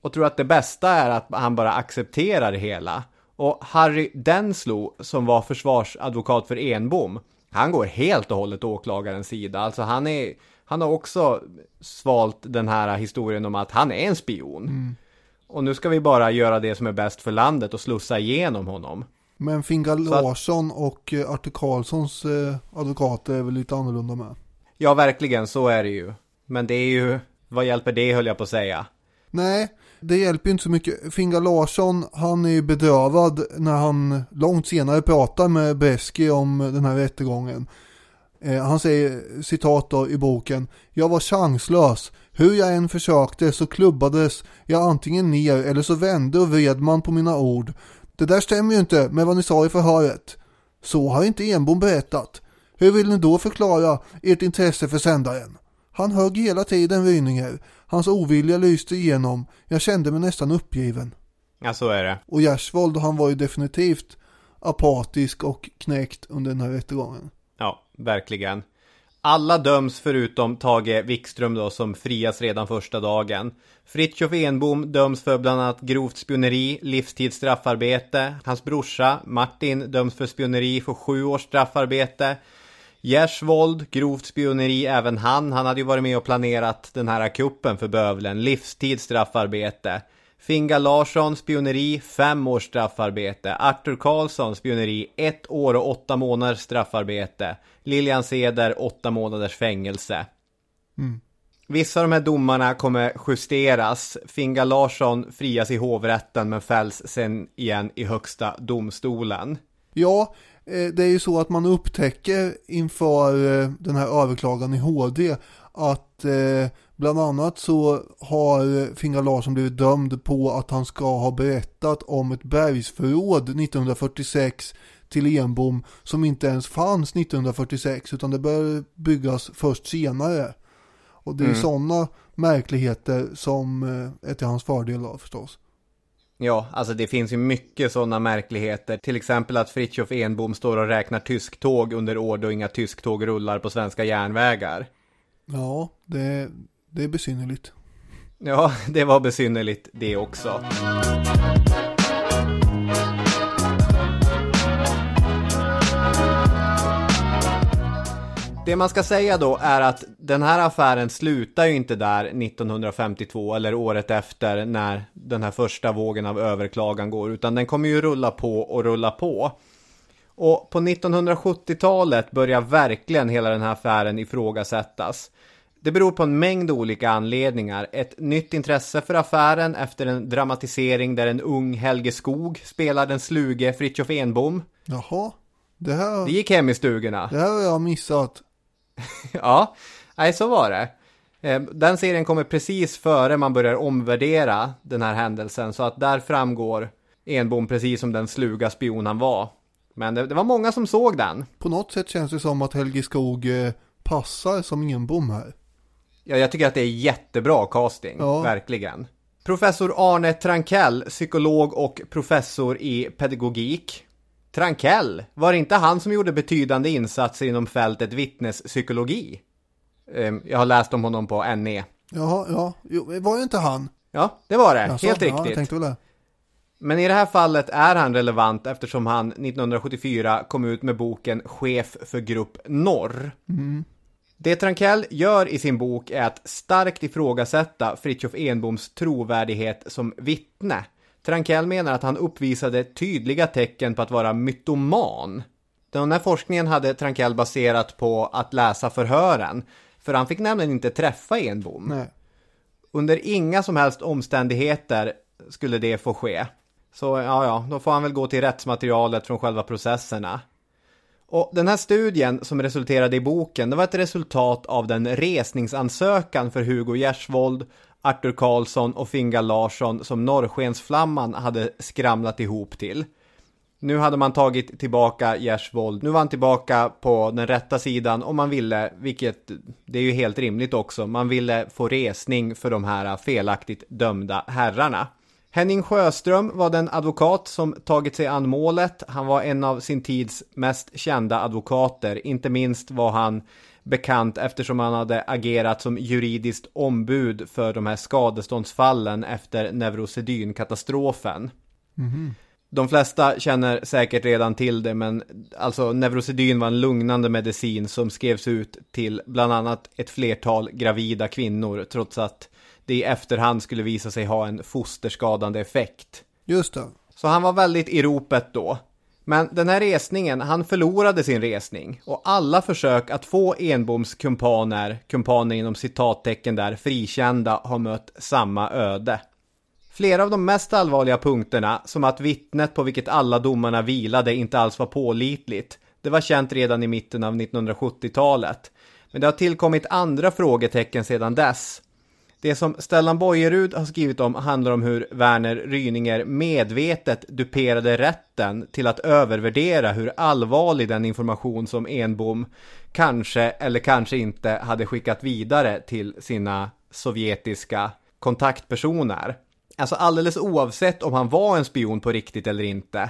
Speaker 2: och tror att det bästa är att han bara accepterar det hela. Och Harry Denslow, som var försvarsadvokat för Enbom, Han går helt och hållet åklagarens sida. Alltså han är, han har också svalt den här historien om att han är en spion.
Speaker 1: Mm.
Speaker 2: Och nu ska vi bara göra det som är bäst för landet och slussa igenom honom.
Speaker 1: Men Fingal
Speaker 2: att-
Speaker 1: Larsson och eh, Arthur Karlssons eh, advokater är väl lite annorlunda med.
Speaker 2: Ja, verkligen, så är det ju. Men det är ju, vad hjälper det höll jag på att säga.
Speaker 1: Nej, det hjälper ju inte så mycket. Fingal Larsson, han är ju bedrövad när han långt senare pratar med Beski om den här rättegången. Eh, han säger citat då i boken. Jag var chanslös. Hur jag än försökte så klubbades jag antingen ner eller så vände och vred man på mina ord. Det där stämmer ju inte med vad ni sa i förhöret. Så har inte Enbom berättat. Hur vill ni då förklara ert intresse för sändaren? Han högg hela tiden Ryninger. Hans ovilja lyste igenom. Jag kände mig nästan uppgiven.
Speaker 2: Ja, så är det.
Speaker 1: Och Gjersvold, han var ju definitivt apatisk och knäckt under den här rättegången.
Speaker 2: Ja, verkligen. Alla döms förutom Tage Wikström då som frias redan första dagen. Fritjof Enbom döms för bland annat grovt spioneri, livstids straffarbete. Hans brorsa Martin döms för spioneri för sju års straffarbete. Gersvold, grovt spioneri även han. Han hade ju varit med och planerat den här kuppen för bövlen. Livstids straffarbete. Finga Larsson, spioneri, fem års straffarbete. Arthur Karlsson, spioneri, ett år och åtta månaders straffarbete. Lilian Ceder, åtta månaders fängelse.
Speaker 1: Mm.
Speaker 2: Vissa av de här domarna kommer justeras. Finga Larsson frias i hovrätten men fälls sen igen i högsta domstolen.
Speaker 1: Ja, det är ju så att man upptäcker inför eh, den här överklagan i HD att eh, bland annat så har Fingal Larsson blivit dömd på att han ska ha berättat om ett bergsförråd 1946 till Enbom som inte ens fanns 1946 utan det började byggas först senare. Och det är
Speaker 2: Mm.
Speaker 1: sådana märkligheter som eh, är till hans fördel då förstås.
Speaker 2: Ja, alltså det finns ju mycket sådana märkligheter. Till exempel att Fritjof Enbom står och räknar tysktåg under år då inga tysktåg rullar på svenska järnvägar.
Speaker 1: Ja, det, det är besynnerligt.
Speaker 2: Ja, det var besynnerligt det också. Det man ska säga då är att den här affären slutar ju inte där 1952 eller året efter när den här första vågen av överklagan går utan den kommer ju rulla på och rulla på. Och på 1970-talet börjar verkligen hela den här affären ifrågasättas. Det beror på en mängd olika anledningar. Ett nytt intresse för affären efter en dramatisering där en ung Helge Skog spelar den sluge Fritjof Enbom.
Speaker 1: Jaha, det här,
Speaker 2: Det gick hem i stugorna.
Speaker 1: det här har jag missat. [LAUGHS]
Speaker 2: Ja, nej så var det. Eh, Den serien kommer precis före man börjar omvärdera den här händelsen så att där framgår Enbom precis som den sluga spion han var. Men det, det var många som såg den.
Speaker 1: På något sätt känns det som att Helge Skog eh, passar som Enbom här.
Speaker 2: Ja, jag tycker att det är jättebra casting,
Speaker 1: Ja.
Speaker 2: verkligen. Professor Arne Trankell, psykolog och professor i pedagogik. Trankell, var det inte han som gjorde betydande insatser inom fältet vittnespsykologi? Ehm, Jag har läst om honom på NE.
Speaker 1: Jaha, ja, jo, var det inte han?
Speaker 2: Ja, det var det.
Speaker 1: Jaså?
Speaker 2: Helt
Speaker 1: Ja,
Speaker 2: riktigt.
Speaker 1: väl det.
Speaker 2: Men i det här fallet är han relevant eftersom han 1974 kom ut med boken Chef för Grupp Norr.
Speaker 1: Mm.
Speaker 2: Det Trankell gör i sin bok är att starkt ifrågasätta Fritjof Enboms trovärdighet som vittne. Trankell menar att han uppvisade tydliga tecken på att vara mytoman. Den här forskningen hade Trankell baserat på att läsa förhören, för han fick nämligen inte träffa Enbom.
Speaker 1: Nej.
Speaker 2: Under inga som helst omständigheter skulle det få ske. Så ja, ja, då får han väl gå till rättsmaterialet från själva processerna. Och den här studien som resulterade i boken, det var ett resultat av den resningsansökan för Hugo Gersvold, Arthur Karlsson och Fingal Larsson som Norrskensflamman hade skramlat ihop till. Nu hade man tagit tillbaka Gersvold. Nu var han tillbaka på den rätta sidan om man ville, vilket det är ju helt rimligt också, man ville få resning för de här felaktigt dömda herrarna. Henning Sjöström var den advokat som tagit sig an målet. Han var en av sin tids mest kända advokater. Inte minst var han bekant eftersom han hade agerat som juridiskt ombud för de här skadeståndsfallen efter neurosedynkatastrofen.
Speaker 1: Mhm.
Speaker 2: De flesta känner säkert redan till det, men alltså Neurosedyn var en lugnande medicin som skrevs ut till bland annat ett flertal gravida kvinnor, trots att det i efterhand skulle visa sig ha en fosterskadande effekt.
Speaker 1: Just det.
Speaker 2: Så han var väldigt i ropet då. Men den här resningen, han förlorade sin resning och alla försök att få Enboms kumpaner, kumpaner inom citattecken där, frikända har mött samma öde. Flera av de mest allvarliga punkterna, som att vittnet på vilket alla domarna vilade inte alls var pålitligt, det var känt redan i mitten av 1970-talet. Men det har tillkommit andra frågetecken sedan dess. Det som Stellan Bojerud har skrivit om handlar om hur Werner Ryninger medvetet duperade rätten till att övervärdera hur allvarlig den information som Enbom kanske eller kanske inte hade skickat vidare till sina sovjetiska kontaktpersoner. Alltså alldeles oavsett om han var en spion på riktigt eller inte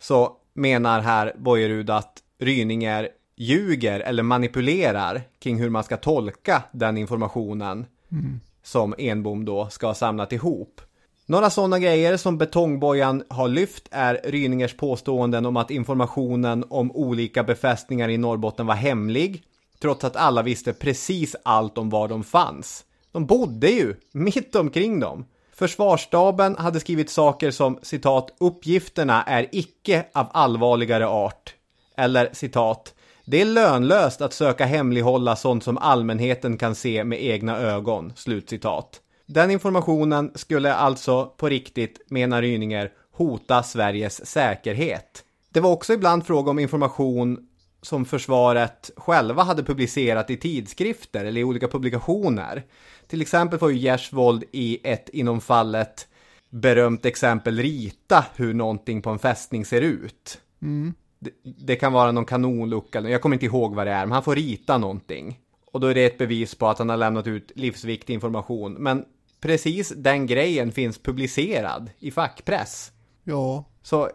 Speaker 2: så menar här Bojerud att Ryninger ljuger eller manipulerar kring hur man ska tolka den informationen
Speaker 1: Mm.
Speaker 2: som Enbom då ska ha samlat ihop. Några sådana grejer som Betongbojan har lyft är Ryningers påståenden om att informationen om olika befästningar i Norrbotten var hemlig, trots att alla visste precis allt om var de fanns. De bodde ju mitt omkring dem. Försvarsstaben hade skrivit saker som citat uppgifterna är icke av allvarligare art. Eller citat det är lönlöst att söka hemlighålla sånt som allmänheten kan se med egna ögon. Slutcitat. Den informationen skulle alltså på riktigt, menar Ryninger, hota Sveriges säkerhet. Det var också ibland fråga om information som försvaret själva hade publicerat i tidskrifter eller i olika publikationer. Till exempel var ju Gersvold i ett inom fallet berömt exempel rita hur någonting på en fästning ser ut.
Speaker 1: Mm.
Speaker 2: Det, det kan vara någon kanonlucka, jag kommer inte ihåg vad det är, men han får rita någonting. Och då är det ett bevis på att han har lämnat ut livsviktig information. Men precis den grejen finns publicerad i fackpress.
Speaker 1: Ja.
Speaker 2: Så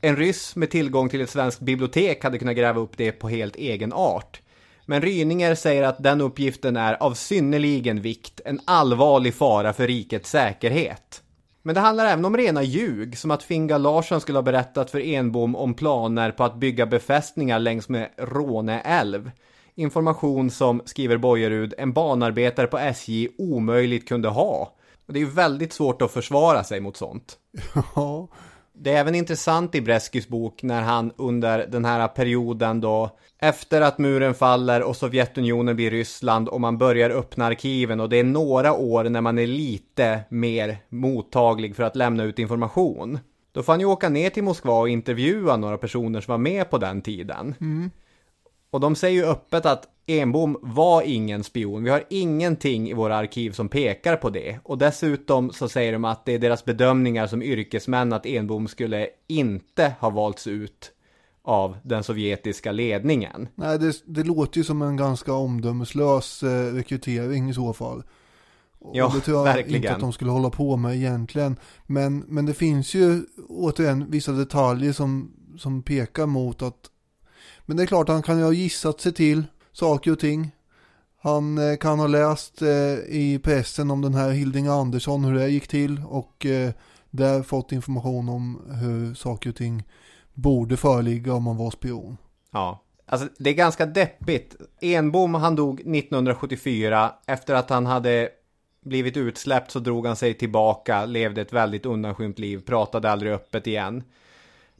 Speaker 2: en ryss med tillgång till ett svenskt bibliotek hade kunnat gräva upp det på helt egen art. Men Ryninger säger att den uppgiften är av synnerligen vikt, en allvarlig fara för rikets säkerhet. Men det handlar även om rena ljug, som att Finga Larsson skulle ha berättat för Enbom om planer på att bygga befästningar längs med Råne älv. Information som, skriver Bojerud, en banarbetare på SJ omöjligt kunde ha. Och det är ju väldigt svårt att försvara sig mot sånt. [LAUGHS]
Speaker 1: Ja.
Speaker 2: Det är även intressant i Breskys bok när han under den här perioden då efter att muren faller och Sovjetunionen blir Ryssland och man börjar öppna arkiven och det är några år när man är lite mer mottaglig för att lämna ut information. Då får han ju åka ner till Moskva och intervjua några personer som var med på den tiden.
Speaker 1: Mm.
Speaker 2: Och de säger ju öppet att Enbom var ingen spion. Vi har ingenting i våra arkiv som pekar på det. Och dessutom så säger de att det är deras bedömningar som yrkesmän att Enbom skulle inte ha valts ut av den sovjetiska ledningen.
Speaker 1: Nej, det, det låter ju som en ganska omdömeslös eh, rekrytering i så fall. Och
Speaker 2: Ja,
Speaker 1: det tror jag
Speaker 2: verkligen.
Speaker 1: inte att de skulle hålla på med egentligen. Men, men det finns ju återigen vissa detaljer som, som pekar mot att men det är klart han kan ju ha gissat sig till saker och ting. Han eh, kan ha läst eh, i pressen om den här Hilding Andersson hur det gick till och eh, där fått information om hur saker och ting borde föreligga om man var spion.
Speaker 2: Ja, alltså det är ganska deppigt. Enbom han dog 1974 efter att han hade blivit utsläppt så drog han sig tillbaka, levde ett väldigt undanskymt liv, pratade aldrig öppet igen.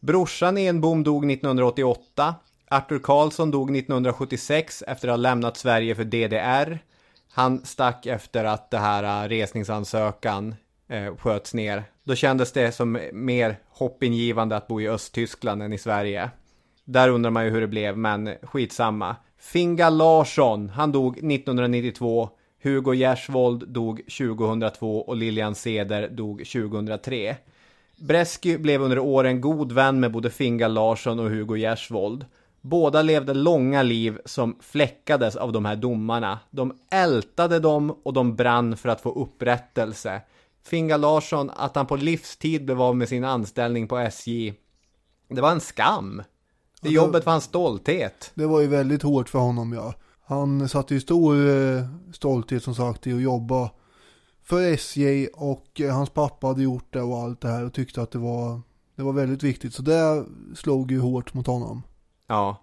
Speaker 2: Brorsan Enbom dog 1988. Arthur Karlsson dog 1976 efter att ha lämnat Sverige för DDR. Han stack efter att det här äh, resningsansökan eh, sköts ner. Då kändes det som mer hoppingivande att bo i Östtyskland än i Sverige. Där undrar man ju hur det blev, men skitsamma. Finga Larsson, han dog 1992. Hugo Gersvold dog 2002 och Lilian Seder dog 2003. Bresky blev under åren god vän med både Finga Larsson och Hugo Gersvold. Båda levde långa liv som fläckades av de här domarna. De ältade dem och de brann för att få upprättelse. Finga Larsson, att han på livstid blev av med sin anställning på SJ. Det var en skam. Det
Speaker 1: Ja,
Speaker 2: jobbet var hans stolthet.
Speaker 1: Det var ju väldigt hårt för honom ja. Han satte ju stor eh, stolthet som sagt i att jobba för SJ och eh, hans pappa hade gjort det och allt det här och tyckte att det var Det var väldigt viktigt, så det slog ju hårt mot honom.
Speaker 2: Ja.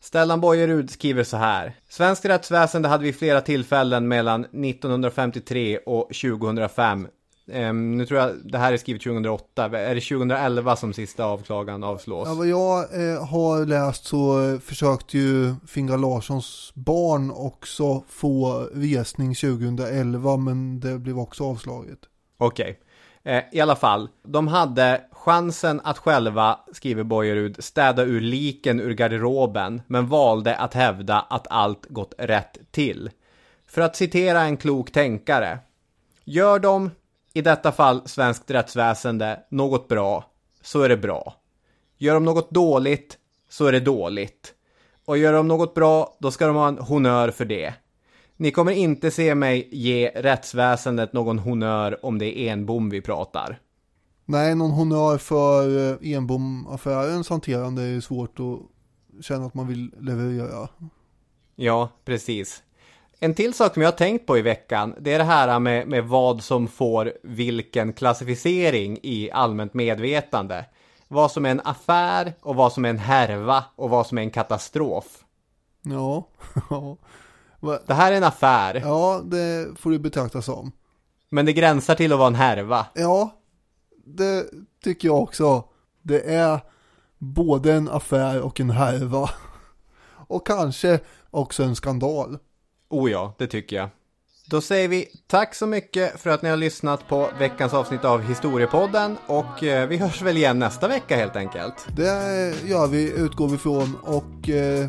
Speaker 2: Stellan Bojerud skriver så här. Svenskt rättsväsende hade vid flera tillfällen mellan 1953 och 2005 Um, nu tror jag det här är skrivet 2008. Är det 2011 som sista avklagan avslås?
Speaker 1: Ja, vad jag eh, har läst så eh, försökte ju Fingal Larssons barn också få resning 2011 men det blev också avslaget.
Speaker 2: Okej. Okay. Eh, I alla fall, de hade chansen att själva, skriver Bojerud, städa ur liken ur garderoben men valde att hävda att allt gått rätt till. För att citera en klok tänkare. Gör de i detta fall svenskt rättsväsende, något bra, så är det bra. Gör de något dåligt, så är det dåligt. Och gör de något bra, då ska de ha en honör för det. Ni kommer inte se mig ge rättsväsendet någon honör om det är Enbom vi pratar.
Speaker 1: Nej, någon honör för eh, Enbom-affärens hanterande är svårt att känna att man vill leverera.
Speaker 2: Ja, precis. En till sak som jag har tänkt på i veckan, det är det här med, med vad som får vilken klassificering i allmänt medvetande. Vad som är en affär och vad som är en härva och vad som är en katastrof.
Speaker 1: Ja, [LAUGHS] ja.
Speaker 2: Det här är en affär.
Speaker 1: Ja, det får du betrakta som.
Speaker 2: Men det gränsar till att vara en härva.
Speaker 1: Ja, det tycker jag också. Det är både en affär och en härva. [LAUGHS] Och kanske också en skandal.
Speaker 2: Oh ja, det tycker jag. Då säger vi tack så mycket för att ni har lyssnat på veckans avsnitt av Historiepodden och eh, vi hörs väl igen nästa vecka helt enkelt.
Speaker 1: Det gör vi, utgår vi från och eh,